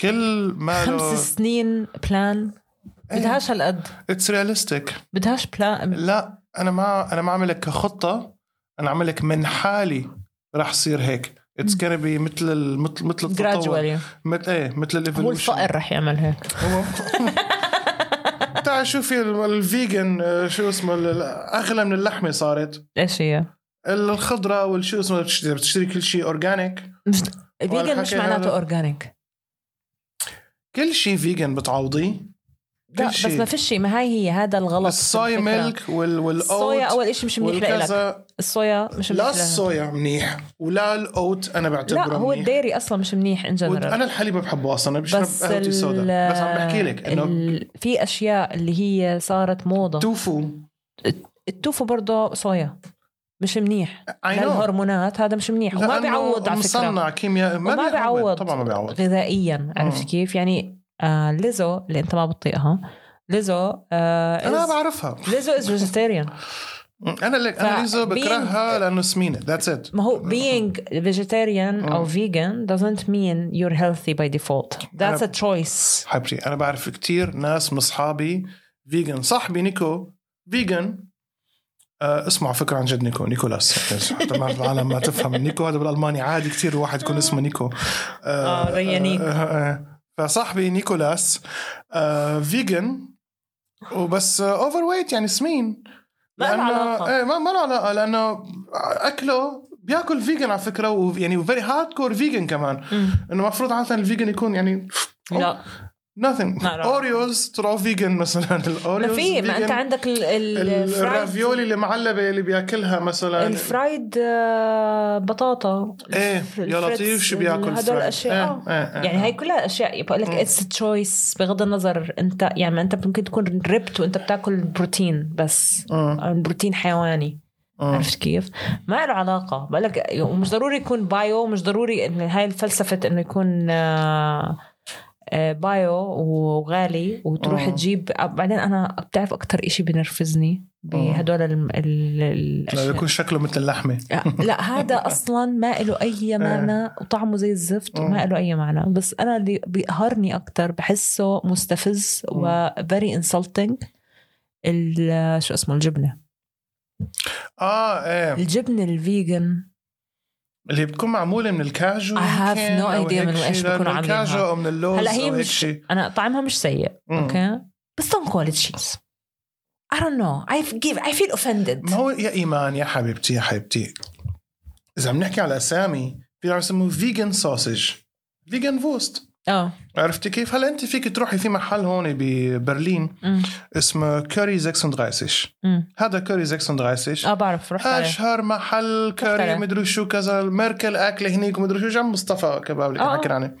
كل ما خمس سنين plan بدهاش هالقد. It's realistic بدهاش plan لا أنا ما أنا ما عاملك كخطة أنا عاملك من حالي راح يصير هيك. it can be مثل ال- مثل مثل التطور. مثل إيه مثل هو ال evolution الفقر رح يعمل هيك. هو تعال شوفي ال- ال vegan آه، شو اسمه ال- أغلى من اللحمة صارت. إيش هي؟ الخضرة والشو اسمه بتشتري, كل شيء organic vegan مش معناته organic كل شيء vegan بتعوضيه. لا بس. ما فيش شيء ما هاي هي هذا الغلط الصويا. milk وال وال oat الصويا أول شيء مش منيح لك الصويا مش منيح لا. الصويا منيح ولا ال oat أنا بعتبره لا هو منيح. ال dairy أصلا مش منيح in general أنا الحليب ما بحبه أصلا بس بشرب قهوتي سودا بس عم بحكي لك إنه في أشياء اللي هي صارت موضة. توفو. التوفو برضه صويا. مش منيح. للهرمونات هذا مش منيح. وما بيعوض على فكرة. مصنع كيمياء. ما وما بيعوض. طبعا ما بيعوض. غذائيا. عرفت مم. كيف؟ يعني آه ليزو اللي أنت ما بتطيقها. ليزو آه أنا بعرفها. ليزو is vegetarian أنا لك أنا being- بكرهها لأنه سمينة. That's it ما هو being vegetarian أو vegan doesn't mean you're healthy by default. That's أنا- a choice. حبيبتي أنا بعرف كتير ناس من أصحابي vegan صاحبي نيكو vegan آه اسمه على فكرة عن جد نيكو. نيكولاس حتى ما العالم ما تفهم. نيكو هذا بالألماني عادي كتير واحد يكون اسمه نيكو. آه، نيكو. آه آه فصاحبي نيكولاس vegan وبس overweight يعني سمين. ما له لأنه- علاقة. إيه ما ما له علاقة. لأنه أكله بياكل vegan على فكرة ويعني very hardcore vegan كمان. إنه المفروض عادة ال vegan يكون يعني لا. Nothing. Oreos تروح vegan مثلا ما ال Oreos في ما أنت. عندك الرافيولي اللي معلبة اللي بيأكلها مثلا ال fried آه، بطاطا إيه يا لطيف شو بيأكل هدول. الأشياء إيه، آه. إيه، إيه. يعني هاي كلها أشياء بقول لك. It's choice بغض النظر أنت يعني ما أنت ممكن تكون ربيت وأنت بتأكل بروتين بس مم. بروتين حيواني مم. عرفت كيف؟ ما له علاقة بقول لك ومش ضروري يكون bio مش ضروري إن هاي الفلسفة إنه يكون آه، آه، bio وغالي وتروح مم. تجيب بعدين أنا بتعرف أكتر إشي بنرفزني بهدول ال- ال- لا الأشياء. يكون شكله مثل اللحمة. لا هذا أصلا ما له أي معنى وطعمه زي الزفت وما له أي معنى. بس أنا اللي بيقهرني أكثر بحسه مستفز و very insulting ال- شو اسمه الجبنة. آه إيه. الجبنة ال vegan. اللي بتكون معمولة من الكاجو I have يمكن، no أو idea هيك من لا، بيكونوا من عاملينها. الكاجو أو من اللوز هلأ هي مش شي. أنا طعمها مش سيء. أوكي؟ بس don't call it cheese. I don't know. I give I feel offended. ما هو يا إيمان يا حبيبتي يا حبيبتي. إذا عم نحكي على اسامي في عم يسموه vegan sausage vegan Wurst آه. عرفتي كيف؟ هلا أنت فيك تروحي في محل هون ببرلين؟ أمم، اسمه كوري 36 أمم. هذا كوري 36 آه بعرف رحت عليه. أشهر محل كوري. مدري شو كذا ميركل اكل هنيك ومدري شو جنب مصطفى كباب اللي آه. حكينا عنه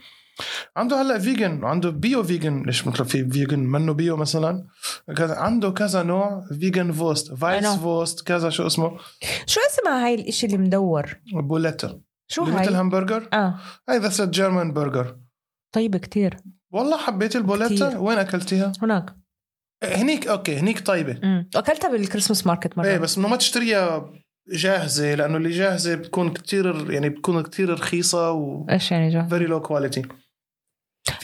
عنده هلا vegan وعنده bio vegan ليش مثل في vegan منه bio مثلا؟ كذا عنده كذا نوع vegan Wurst Weißwurst كذا شو اسمه؟ شو اسمها هاي الإشي اللي مدور؟ Boulette. شو اللي مثل هاي همبرجر آه. هاي that's German burger طيبة كتير. والله حبيتي ال Boulette. كتير. وين أكلتيها؟ هناك. هنيك أوكي هنيك طيبة. امم أكلتها بال Christmas market مرة. إيه بس انه ما تشتريها جاهزة لأنه اللي جاهزة بتكون كتير يعني بتكون كتير رخيصة و إيش يعني ja very low quality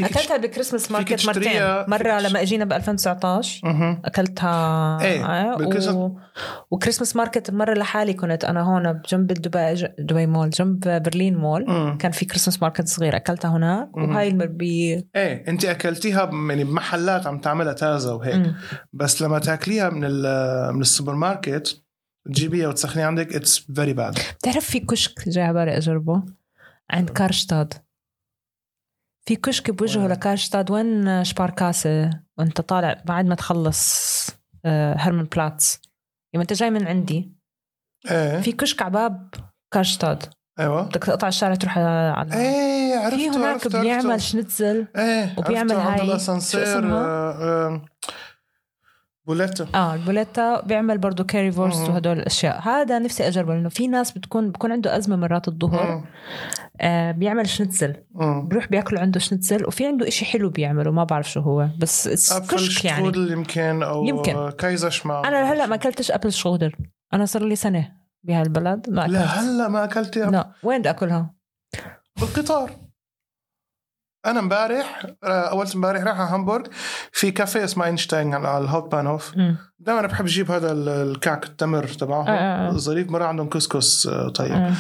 أكلتها بال Christmas market مرتين. مرة لما أجينا ب 2019 أها أكلتها آه، بال Christmas- و... و Christmas market مرة لحالي كنت أنا هون بجنب دبي دبي مول جنب برلين مول. أمم. كان في Christmas market صغير أكلتها هناك. وهاي الم- ب إيه أنت أكلتيها يعني بمحلات عم تعملها تازة وهيك. مم. بس لما تاكليها من ال- من السوبر ماركت تجيبيها وتسخنيها عندك it's very bad بتعرف في كشك جاي على بالي أجربه؟ عند Karstadt. في كشك بوجهه؟ ل Karstadt وين Sparkasse؟ وانت طالع بعد ما تخلص آه، Hermannplatz. لما انت جاي من عندي. إيه. في كشك عباب Karstadt أيوه. بدك تقطع الشارع تروح على إيه عرفته في هناك عرفته بيعمل عرفته. Schnitzel إيه وبيعمل عرفته عند هاي- الأسانسير شو اسمها؟ آه، آه، Boulette آه ال Boulette بيعمل برضه Currywurst. وهدول الأشياء هذا نفسي أجربه لأنه في ناس بتكون بكون عنده أزمة مرات الظهر. آه بيعمل Schnitzel. بروح بياكلوا عنده Schnitzel وفي عنده إشي حلو بيعمله ما بعرف شو هو بس apple cake يعني Strudel يمكن أو يمكن. Kaiserschmarrn أنا هلأ ما أكلتش apple strudel أنا صار لي سنة بهالبلد ما لا أكلت هلأ ما اكلتي لا وين بدي أكلها؟ بالقطار أنا امبارح آه، أول امبارح رايح على هامبورغ في كافيه اسمه أينشتاين على ال Hauptbahnhof. دائما بحب أجيب هذا ال- الكعك التمر تبعهم آه، آه، آه. ظريف مره عندهم كسكس طيب آه.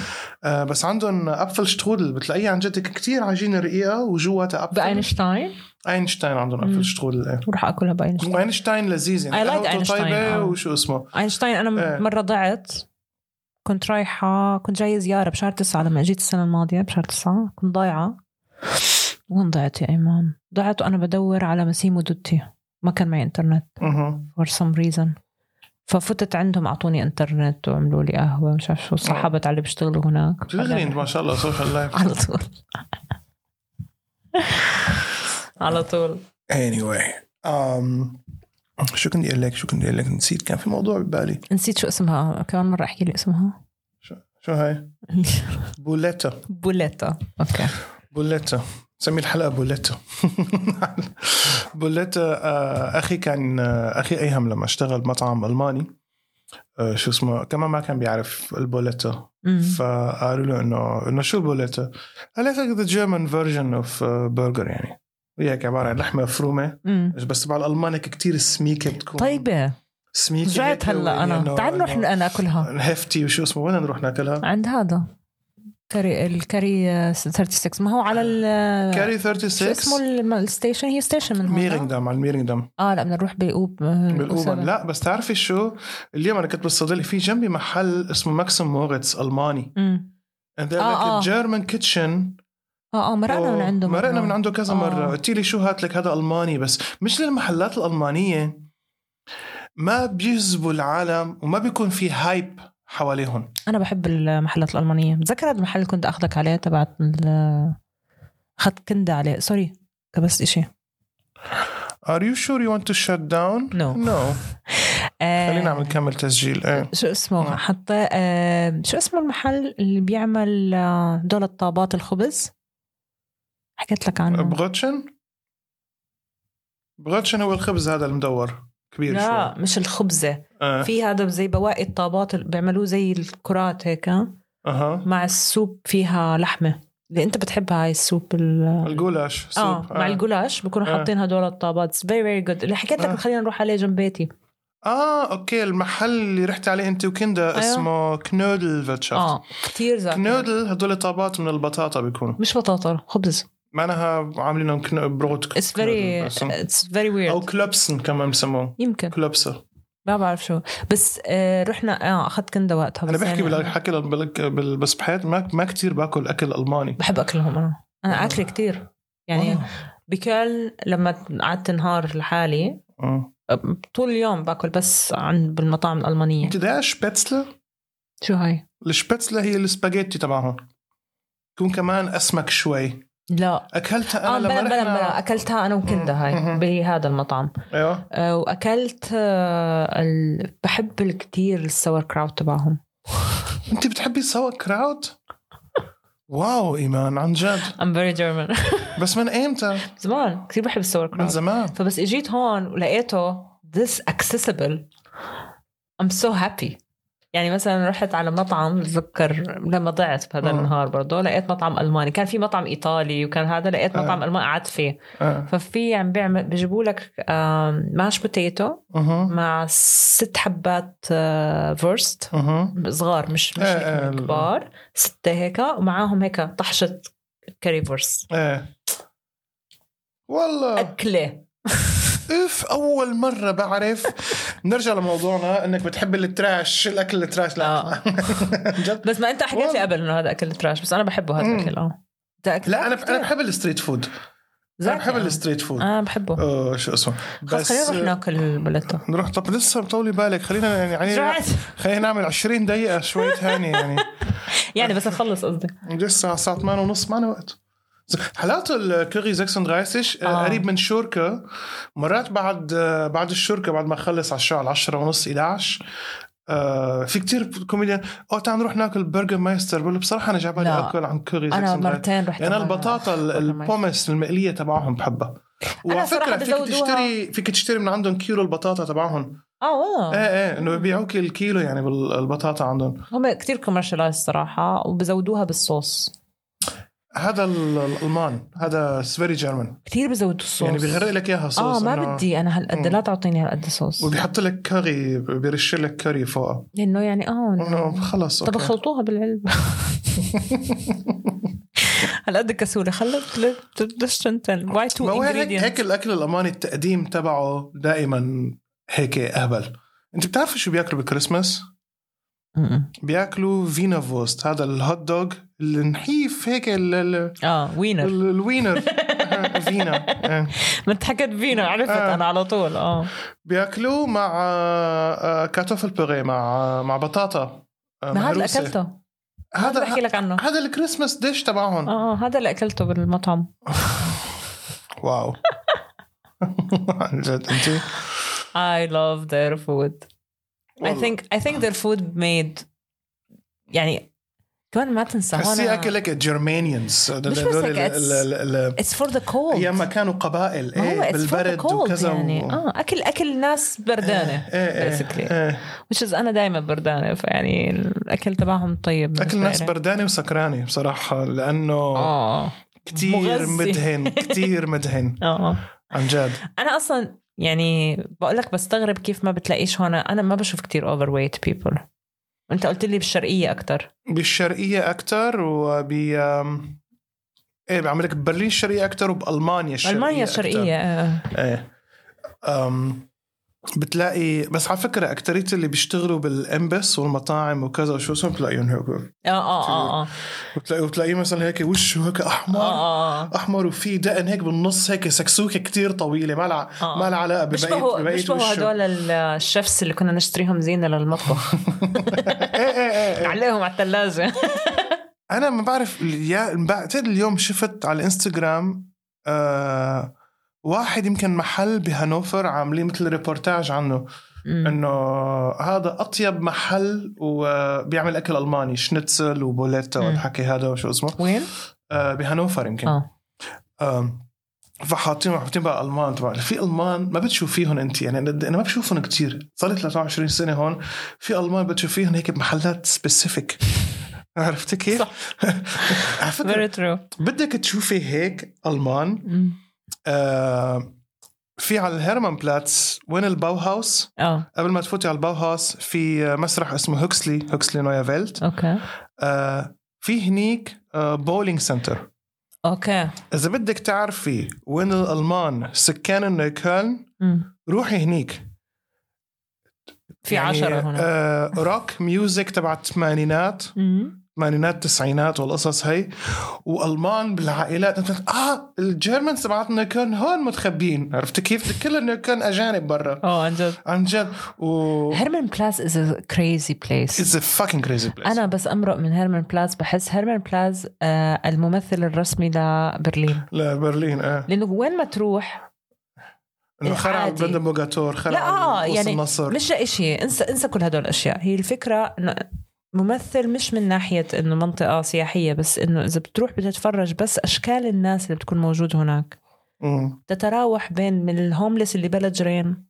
آه بس عندهم apple strudel بتلاقيه عن جد كثير عجينة رقيقة وجواتها apple بأينشتاين أينشتاين عندهم. apple strudel إيه وراح أكلها بأينشتاين أينشتاين لذيذ يعني I like قهوته أينشتاين، طيبة آه. وشو اسمه أينشتاين أنا إيه. مرة ضعت كنت رايحة كنت جاية زيارة بشهر تسعة لما جيت السنة الماضية بشهر تسعة كنت ضايعة وين ضعت يا إيمان؟ ضعت وأنا بدور على Massimo Dutti ما كان معي إنترنت. أها. For some reason. ففتت عندهم أعطوني إنترنت وعملوا لي قهوة مش عارف شو. صحبت على اللي بيشتغلوا هناك. دغري انت ما شاء الله social life على طول. على طول. Anyway um, شو كنت أقول لك؟ شو كنت أقول لك؟ نسيت. كان في موضوع ببالي. نسيت شو اسمها. كمان مرة أحكي لي اسمها. شو هاي؟ Boulette. Boulette. okay. Boulette. سمي الحلقة Boulette Boulette آه، أخي كان آه، أخي أيهم لما اشتغل بمطعم ألماني. آه، شو اسمه كمان ما كان بيعرف ال Boulette. فقالوا له إنه إنه شو ال Boulette؟ قال لك the German version of burger يعني. هي عبارة عن لحمة مفرومة. بس تبع الألمانيك كتير سميكة بتكون. طيبة. سميكة رجعت هلا ويعني أنا. إنه- تعال نروح ناكلها. هفتي وشو اسمه وين نروح ناكلها؟ عند هذا. Curry ال Curry آه، 36 ما هو على ال كاري شو 36 اسمه الم- ال station هي station من هون ميرينغدام على الميرينغدام آه لا بدنا نروح بالأوب آه، أوسابا. لا بس تعرفي شو؟ اليوم أنا كنت بالصيدليه في جنبي محل اسمه Max und Moritz ألماني. and they're آه، like آه. German kitchen. آه آه مرقنا من عنده. مرقنا من عنده كذا آه. مره قلت لي شو هات لك؟ هذا ألماني بس. مش للمحلات الألمانية. ما بيجذبوا العالم وما بيكون في hype حواليهم أنا بحب المحلات الألمانية. بتذكر هذا المحل اللي كنت أخذك عليه تبعت أخذت كندا عليه. sorry كبست إشي. Are you sure you want to shut down? No. No. آه خلينا عم نكمل تسجيل. إيه. شو اسمه؟ آه. حتى آه شو اسمه المحل اللي بيعمل آه، دول الطابات الخبز؟ حكيت لك عنه. Brötchen؟ Brötchen هو الخبز هذا المدور. كبير لا شوي. مش الخبزة. آه. في هذا زي بواقي الطابات بيعملوه زي الكرات هيك أها. مع ال soup فيها لحمة. اللي أنت بتحبها هاي ال soup ال- ال goulash soup. آه مع ال goulash بكونوا آه. حاطين هدول الطابات. very very good اللي حكيت لك آه. خلينا نروح عليه جنب بيتي. آه okay. المحل اللي رحت عليه أنت وكندا أيوة. اسمه Knödelwirtschaft آه كثير زاكي Knödel هدول طابات من البطاطا بيكونوا. مش بطاطا خبز. معناها عاملينهم Brot it's very it's very أو weird Klopsen كمان بسموه. يمكن. Klopse ما بعرف شو. بس آه رحنا آه أخذت كندا وقتها أنا بحكي يعني بالحكي بحياتي ما ما كثير باكل أكل ألماني. بحب اكلهم أنا أنا اكل كتير. يعني آه. بكل لما قعدت نهار لحالي آه. طول اليوم باكل بس عن بالمطاعم الألمانية. أنت ده شبيتزله شو هاي؟ الشبيتزله هي السباجيتي تبعهم. تكون كمان أسمك شوي. لا. أكلتها أنا لما بلا بلا بلا. أكلتها أنا وكندا هاي. بهذا المطعم. أيوه. آه وأكلت آه ال... بحب كتير ال Sauerkraut تبعهم. أنت بتحبي Sauerkraut wow إيمان عن جد. I'm very German. بس من إيمتى؟ زمان كثير بحب ال Sauerkraut زمان. فبس إجيت هون ولقيته this accessible. I'm so happy. يعني مثلا رحت على مطعم بتذكر لما ضعت بهذا آه. النهار برضه لقيت مطعم ألماني. كان في مطعم إيطالي وكان هذا لقيت آه. مطعم ألماني قعدت فيه. آه. ففي عم بيعمل بيجيبوا لك mash potato أها. مع ست حبات آه، Wurst. أها. صغار مش مش آه، آه، كبار. ستة هيك ومعاهم هيك طحشة Currywurst إيه والله. أكلة. اف أول مرة بعرف. نرجع لموضوعنا إنك بتحب ال trash الأكل ال trash. لا. آه. جد؟ بس ما أنت حكيت لي. قبل إنه هذا أكل trash بس أنا بحبه هذا آه. ده أكل لا أنا أنا بحب ال street food. أنا بحب أنا. ال street food. أنا بحبه. آه شو اسمه. خلص خلينا نروح ناكل بلته نروح طب لسه مطولي بالك. خلينا يعني يعني خلينا نعمل 20 دقيقة شوي ثانية يعني. يعني بس نخلص قصدي. لسه على الساعة 8 ونص معنا وقت. حالاته الكوري 36 آه. قريب من شوركة مرات بعد آه، بعد الشركة بعد ما اخلص على الشغل 10 ونص 11 آه في كتير كوميديان. أو تعال نروح ناكل Burgermeister. بقول له بصراحة أنا جاي بالي. أكل عن كوري 36 مرتين رحت على البطاطا. ال Pommes المقلية تبعهم بحبها. وعلى فكرة فيك تشتري فيك تشتري من عندهم كيلو البطاطا تبعهم. آه والله. إيه إيه إنه بيبيعوك الكيلو يعني بالبطاطا عندهم. هم كتير commercialized صراحة وبزودوها بالصوص. هذا ال- الألمان هذا very German كتير بزودوا الصوص. يعني بيغرق لك إياها آه صوص ما إنه- بدي أنا هالقد. لا تعطيني هالقد صوص. وبيحط لك كاري بيرش لك كاري فوقها لأنه يعني آه. خلص طب خلطوها بالعلبة. هالقد كسولة. خلط بدش تنتن؟ واي تو ما هو هيك, هيك الأكل الألماني التقديم تبعه دائما هيك أهبل. أنت بتعرف شو بياكلوا بالكريسماس؟ بياكلوا Wiener Wurst. هذا ال hot dog النحيف هيك ال- ال- آه Wiener ال- ال Wiener فينا. ما انت حكيت فينا عرفت آه. أنا على طول آه. بياكلوه مع آه، Kartoffelpüree مع مع بطاطا آه، ما هذا اللي. أكلته. هذا بحكي لك عنه. هذا الكريسماس ديش تبعهم. آه هذا اللي أكلته بالمطعم. واو. عن جد انت I love their food. I think I think their food made يعني كمان ما تنسى هون أكلك جرمانيانز مش بس it's for the cold. أيام ما كانوا قبائل إيه بالبرد وكذا يعني. و... آه اكل أكل ناس بردانة إيه إيه basically. إيه. Which is أنا دائما بردانة فيعني الأكل تبعهم طيب أكل ناس. بردانة وسكرانة بصراحة لأنه آه مغذي. مدهن كتير مدهن. آه. عن جد. أنا أصلا يعني بقول لك بستغرب كيف ما بتلاقيش هون. أنا ما بشوف كتير overweight people أنت قلت لي بالشرقية أكثر بالشرقية أكثر وب إيه بعمل لك ببرلين الشرقية أكثر وبألمانيا الشرقية ألمانيا أكتر. الشرقيه آه. إيه أم بتلاقي بس على فكرة أكترية اللي بيشتغلوا بالأمبس والمطاعم وكذا وشو اسمه بتلاقيهم هيك آه آه آه آه. بتلاقي بتلاقيه مثلا هيك وشه هيك أحمر؟ آه آه أحمر وفي دقن هيك بالنص هيك سكسوكة كتير طويلة ما لها آه. ما لها علاقة ببقيه وشه هدول الشيفس اللي كنا نشتريهم زينة للمطبخ. إيه إيه إيه إيه. عليهم على الثلاجه أنا ما بعرف يا بعتقد اليوم شفت على الإنستغرام آه واحد يمكن محل بهانوفر عاملين مثل ريبورتاج عنه إنه هذا أطيب محل وبيعمل أكل ألماني Schnitzel و Bulette. والحكي هذا وشو اسمه. وين؟ آه بهانوفر يمكن. آه. آم، فحاطين حاطين بقى ألمان طبعا. في ألمان ما بتشوف فيهم أنت يعني أنا ما بشوفهم كتير. صار لي 23 سنة هون. في ألمان بتشوف فيهم هيك بمحلات specific عرفتي كيف؟ صح. very true بدك تشوفي هيك ألمان آه في على الهيرمان بلاتس وين ال Bauhaus آه. قبل ما تفوتي على ال Bauhaus في مسرح اسمه Huxleys Huxleys Neue Welt okay. آه في هنيك آه bowling center okay. إذا بدك تعرفي وين الألمان سكان مم. روحي هنيك. في يعني عشرة هنا. آه rock music تبع الثمانينات. ثمانينات تسعينات والقصص هي. والمان بالعائلات آه ال Germans تبعت نيوكولن هون متخبين عرفت كيف؟ كل نيوكولن أجانب برا. آه عن جد. عن جد. و Hermannplatz is a crazy place it's a fucking crazy place أنا بس أمرق من هيرمان بلاتس بحس هيرمان بلاتس آه الممثل الرسمي لبرلين. لا برلين آه. لأنه وين ما تروح إنه خرع. Brandenburger Tor خرع لا آه قوس يعني النصر. مش لإشي انسى انسى كل هدول الأشياء. هي الفكرة إنه ممثل مش من ناحية إنه منطقة سياحية بس إنه إذا بتروح بتتفرج بس أشكال الناس اللي بتكون موجود هناك مم. تتراوح بين من ال homeless اللي بلا إجرين.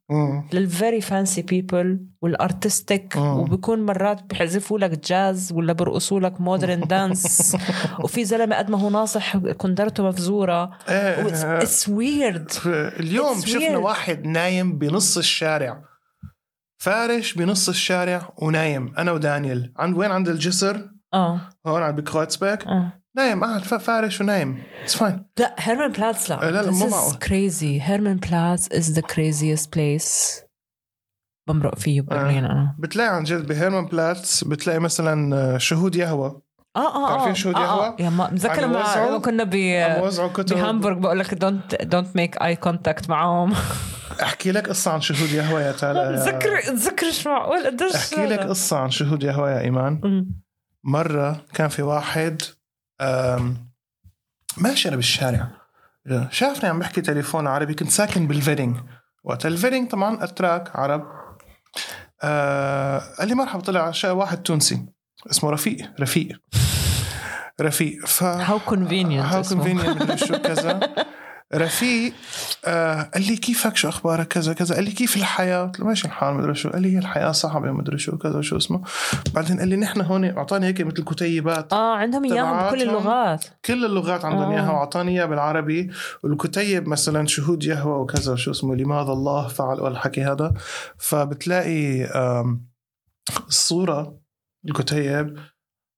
لل very fancy people وال artistic. وبكون مرات بيحذفوا لك جاز ولا برقصوا لك modern dance وفي زلمة قد ما هو ناصح كندرته مفزورة it's weird اليوم It's شفنا. واحد نايم بنص الشارع فارش بنص الشارع ونايم. أنا ودانيال عند وين عند الجسر؟ آه. هون على بكروتسبرغ آه. نايم. قاعد ف- فارش ونايم. it's fine لا هيرمان بلاتس لا. لا، مو معقول. crazy. هيرمان بلاتس is the craziest place. بمرق فيه ببرلين أنا بتلاقي عن جد بهيرمان بلاتس بتلاقي مثلا شهود يهوى. آه آه تعرفين آه شو آه، يهوى؟ آه. يا ما متذكر لما كنا ب بهامبورغ بقول لك don't don't make eye contact معهم. أحكي لك قصة عن شهود يهوى يا تالا تذكر تذكر مش معقول؟ قديش أحكي لك؟ قصة عن شهود يهوى يا إيمان. مرة كان في واحد ماشي أنا بالشارع. شافني عم بحكي تليفون عربي كنت ساكن بالفيدينغ وقت الفيدينغ طبعا أتراك عرب. آه قال لي مرحبا طلع واحد تونسي. اسمه رفيق رفيق. رفيق. ف how convenient how convenient شو كذا. رفيق آه قال لي كيفك؟ شو أخبارك؟ كذا كذا. قال لي كيف الحياة؟ قلت له ماشي الحال مدري شو. قال لي هي الحياة صعبة مدري شو كذا شو اسمه. بعدين قال لي نحن هون أعطاني هيك مثل كتيبات آه عندهم إياهم بكل. اللغات. كل اللغات عندهم آه. إياها وأعطاني إياها بالعربي. والكتيب مثلا شهود يهوى وكذا شو اسمه. لماذا الله فعل والحكي هذا؟ فبتلاقي الصورة الكتيب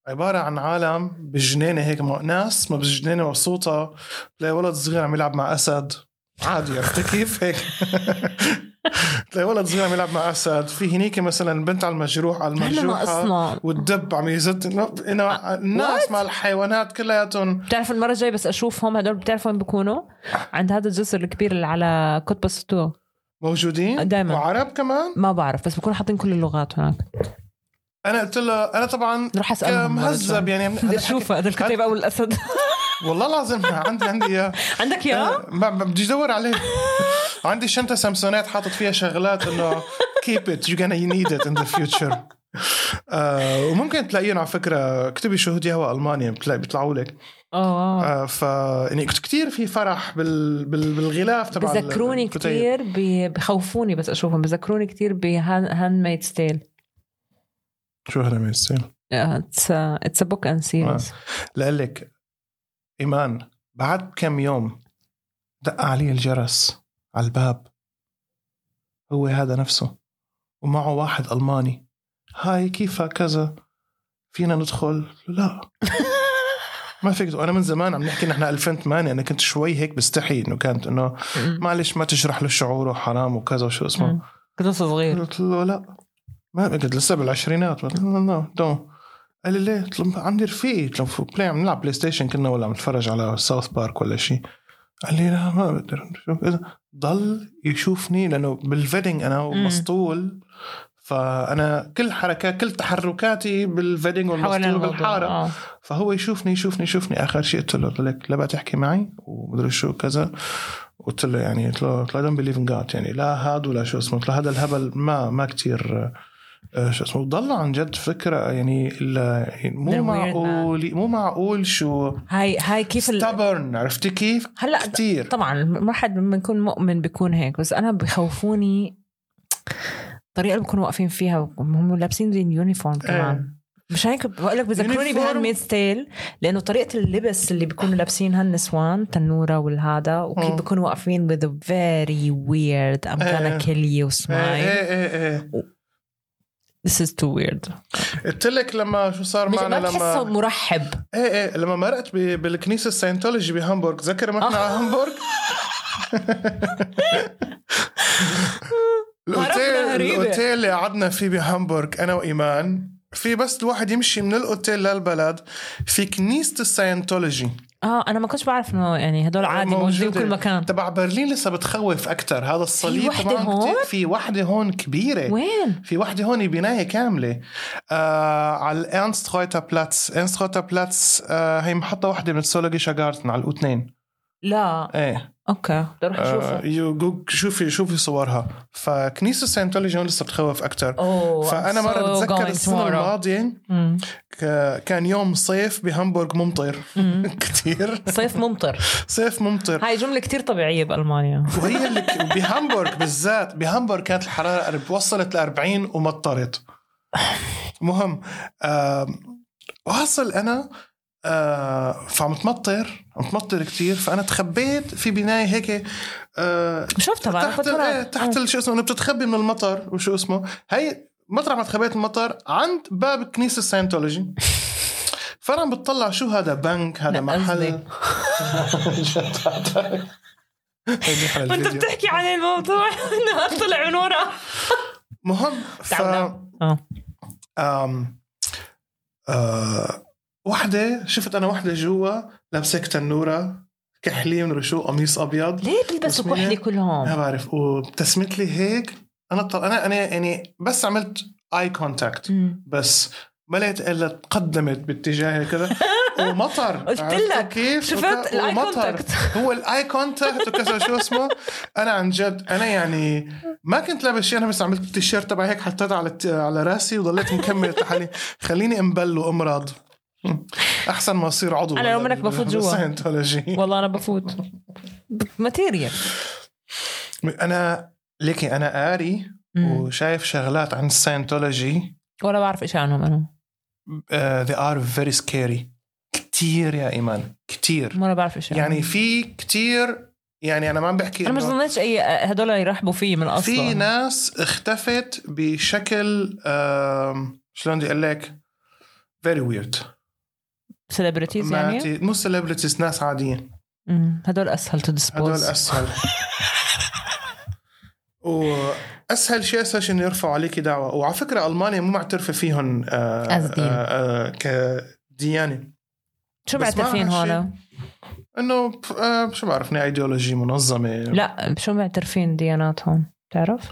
عبارة عن عالم بالجنينة هيك م- ناس ما بالجنينة مبسوطة تلاقي ولد صغير عم يلعب مع أسد. عادي عرفت كيف؟ هيك. تلاقي ولد صغير عم يلعب مع أسد. في هنيك مثلا بنت على المجروح على ناقصنا والدب عم يزت إنه- الناس مع الحيوانات كلياتهم. بتعرف المرة الجاية بس أشوفهم هدول بتعرف وين بيكونوا؟ عند هذا الجسر الكبير اللي على قطب السطوع موجودين؟ دايماً. وعرب كمان؟ ما بعرف بس بكونوا حاطين كل اللغات هناك. أنا قلت له أنا طبعا رح مهذب. يعني بدي أشوفها هذا الكتيب أو الأسد. والله العظيم عندي عندي إياه. عندك ما بدي أدور عليه. عندي شنطة سامسونات حاطط فيها شغلات إنه keep it you're gonna need it in the future. آه وممكن تلاقيهم على فكرة اكتبي شهود يهوى ألمانيا بتلاقي بيطلعوا لك. آه آه ف يعني كثير في فرح بال... بال... بالغلاف تبع بذكروني. كثير بخوفوني بس أشوفهم بذكروني كثير ب Handmaid's Tale شو من السيل it's it's a book and series لك إيمان بعد كم يوم دق علي الجرس على الباب. هو هذا نفسه. ومعه واحد ألماني. هاي كيفك كذا فينا ندخل؟ لا. ما فيك أنا من زمان عم نحكي نحن 2008 أنا كنت شوي هيك بستحي إنه كانت إنه معلش ما تجرح له شعوره حرام وكذا وشو اسمه. كنت صغير. قلت له لا. ما كنت لسه بالعشرينات قلت دون قال لي ليه؟ قلت له عندي رفيقي قلت له Play عم نلعب PlayStation كنا ولا عم نتفرج على South Park ولا شيء قال لي لا ما بقدر. ضل يشوفني لأنه بال Wedding أنا. مسطول فأنا كل حركات كل تحركاتي بال Wedding والمسطول بالحارة. آه. فهو يشوفني يشوفني يشوفني. آخر شيء قلت له قلت لك لا بقى تحكي معي؟ ومدري شو كذا. قلت له يعني قلت له قلت له don't believe in God يعني. لا هاد ولا شو اسمه. قلت له هذا الهبل ما ما كتير آه، شو اسمه ضل عن جد فكرة يعني يعني مو معقول مو معقول شو هاي هاي كيف stubborn عرفتي كيف؟ هلا كثير طبعا ما حد لما يكون مؤمن بيكون هيك بس أنا بخوفوني الطريقة اللي بيكونوا واقفين فيها هم لابسين زي ال uniform كمان مش هيك بقول لك بذكروني. ب Handmaid's Tale لأنه طريقة اللبس اللي بيكونوا لابسينها النسوان تنورة والهذا وكيف. بيكونوا واقفين with a very weird I'm إيه. gonna kill you smile إيه إيه this is too weird. قلت لك لما شو صار معنا ما بتحسه لما مرحب. إيه إيه لما مرقت بالكنيسة ال Scientology بهامبورغ. ذكر ما إحنا آه. على هامبورغ الاوتيل. الأوتيل اللي قعدنا فيه بهامبورغ أنا وإيمان في بس الواحد يمشي من الأوتيل للبلد في كنيسة ال Scientology. آه أنا ما كنتش بعرف إنه يعني هدول عادي موجودين. بكل مكان. تبع برلين لسه بتخوف أكثر هذا الصليب وحدة تبعهم هون؟ كتير- في وحدة هون كبيرة. وين؟ في وحدة هون بناية كاملة. آه على ال Ernst-Reuter-Platz. Ernst-Reuter-Platz آه هي محطة واحدة من ال Zoologischer Garten على الاثنين لا. إيه. okay. بدي أروح آه شوفي شوفي صورها. فكنيسة Scientology هون لسه بتخوف أكثر أوه فأنا I'm مرة so بتذكر السنة. الماضية. كان يوم صيف بهامبورغ ممطر. مم. كثير صيف ممطر. صيف ممطر. هاي جملة كتير طبيعية بألمانيا. وهي اللي بهامبورغ بالذات بهامبورغ كانت الحرارة وصلت ل 40 ومطرت. مهم. آم، واصل أنا آه فعم تمطر عم تمطر كتير فأنا تخبيت في بناية هيك آه شفتها بعد تحت إيه تحت شو اسمه بتتخبي من المطر وشو اسمه. هي مطرح ما تخبيت المطر عند باب كنيسة الساينتولوجي فأنا عم بتطلع شو هذا بنك هذا محل؟ وانت. بتحكي عن الموضوع إنه طلع من ورا. مهم ف آم... آه... وحدة شفت أنا وحدة جوا لابسة تنورة كحلية من شو قميص أبيض. ليه بيلبسوا اسمها؟ كحلة ما كلهم؟ بعرف. وابتسمت لي هيك أنا طل... أنا أنا يعني بس عملت eye contact. بس ما لقيت إلا تقدمت باتجاهي كذا. ومطر. قلت لك، كيف؟ شفت؟ ومطر. contact. هو ال eye contact وكذا شو اسمه؟ أنا عن جد أنا يعني ما كنت لابس شيء أنا بس عملت التيشيرت تبعي هيك حطيته على على رأسي وضليت مكمل تحلي خليني أمبل وأمرض. أحسن ما اصير عضو أنا لو منك بفوت جوا. Scientology. والله أنا بفوت. material. أنا ليكي أنا قاري وشايف شغلات عن ال Scientology ولا بعرف إيش عنهم أنا. uh, they are very scary. كتير يا إيمان كتير. ولا بعرف إيش يعني. في كتير يعني أنا ما عم بحكي أنا إنه- ظنيتش أي هدول يرحبوا فيي من أصلا. في ناس اختفت بشكل شلون بدي أقول لك؟ very weird celebrities يعني؟ مو celebrities ناس عاديين. مم. هدول أسهل تو هدول أسهل. واسهل شيء أسهل شيء انه يرفعوا عليك دعوه وعلى فكرة ألمانيا مو معترفة فيهم آه. آه آه كديانة. شو معترفين هون؟ إنه شو بعرفني ايديولوجي منظمة. لا شو معترفين ديانات هون بتعرف؟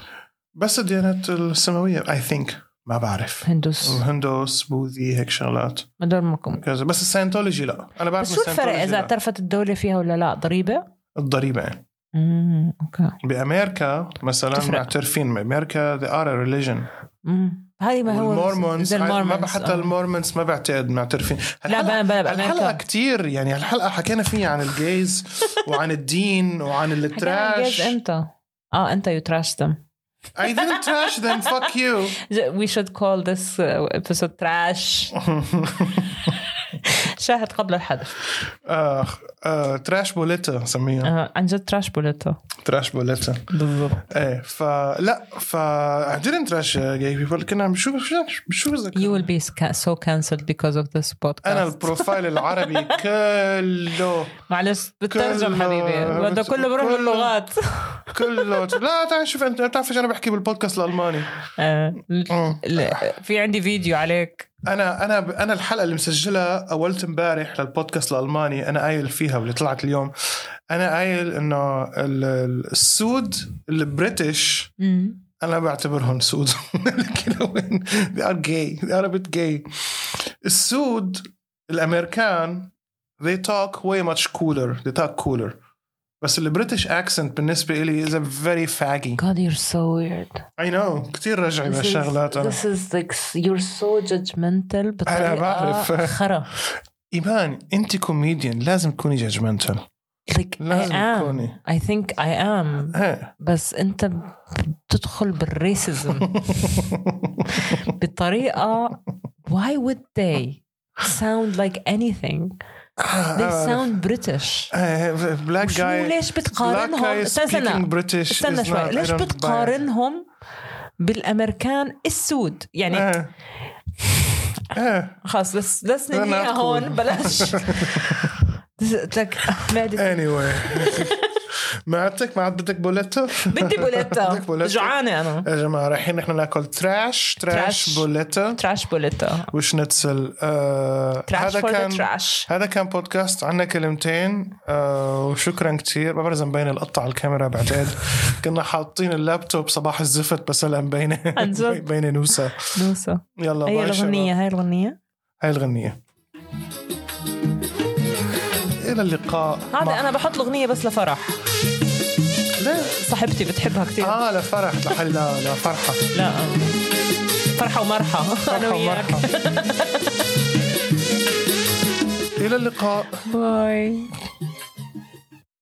بس الديانات السماوية I think ما بعرف. هندوس. هندوس بوذي هيك شغلات. هدول مكم كذا. بس ال Scientology لا. أنا بعرف بس شو الفرق؟ إذا. اعترفت الدولة فيها ولا لا؟ ضريبة؟ الضريبة. يعني. امم okay. بأمريكا مثلا. معترفين. بأمريكا they are a religion. امم هذه ما هو وال Mormons زي ما ال Mormons حتى آه. ال Mormons ما بعتقد معترفين. لا بلا بلا الحلقة كتير يعني الحلقة حكينا فيها عن ال gays وعن الدين وعن حكينا عن ال trash. ال gays إمتى؟ آه didn't you trash them. I didn't trash? Them fuck you. We should call this uh, episode trash شاهد قبل الحدث. آه آه trash بوليتا سميها آه عن جد trash بوليتا trash بوليتا بالضبط. إيه فلا ف I didn't trash gay people. كنا عم شو شو شو بذكر you will be so cancelled because of this podcast. أنا ال profile العربي كله معلش كله- حبيبي. بده كله بروح. باللغات كله. لا تعال شوف انت بتعرف أنا بحكي بالبودكاست الألماني. آه، في عندي فيديو عليك. أنا أنا أنا الحلقة اللي مسجلها أولت امبارح للبودكاست الألماني أنا قايل فيها واللي طلعت اليوم. أنا قايل إنه ال- ال- السود ال British أنا بعتبرهم سود. They are gay. They are a bit gay. السود الأمريكان they talk way much cooler. They talk cooler. بس ال British accent بالنسبة إلي is very faggy God you are so weird I know كثير رجعي بهالشغلات أنا. This is like you're so judgmental بطريقة أنا بعرف. خرا. إيمان أنت كوميديان لازم تكوني judgmental. Like لازم تكوني. I think I am. إيه. بس أنت بتدخل بالريسزم بطريقة why would they sound like anything؟ They sound British. بلاك شو جاي ليش بتقارنهم؟ استنى. استنى شوي. ليش بتقارنهم بالأمريكان السود؟ يعني إيه إيه خلاص بس بس ننهيها هون. بلاش. Anyway. معدتك معدتك بوليتا بدي بوليتا بدك بوليتا؟ جوعانة أنا. يا جماعة رايحين نحن ناكل trash. trash. بوليتا trash بوليتا وشنتسل آه trash هذا كان هذا كان بودكاست عنا كلمتين. آه وشكرا كثير ما بعرف اذا مبين القطة على الكاميرا بعتقد. كنا حاطين اللابتوب صباح الزفت بس هلا مبينه؟ مبينه نوسة. نوسة. يلا شباب. الأغنية هاي الأغنية هاي الغنية. إلى اللقاء. هذا أنا بحط الأغنية بس لفرح. ليه؟ صاحبتي بتحبها كثير آه لفرح لحل لا لا فرحة. لا فرحة ومرحة. أنا فرحة وياك. ومرحة. إلى اللقاء. باي.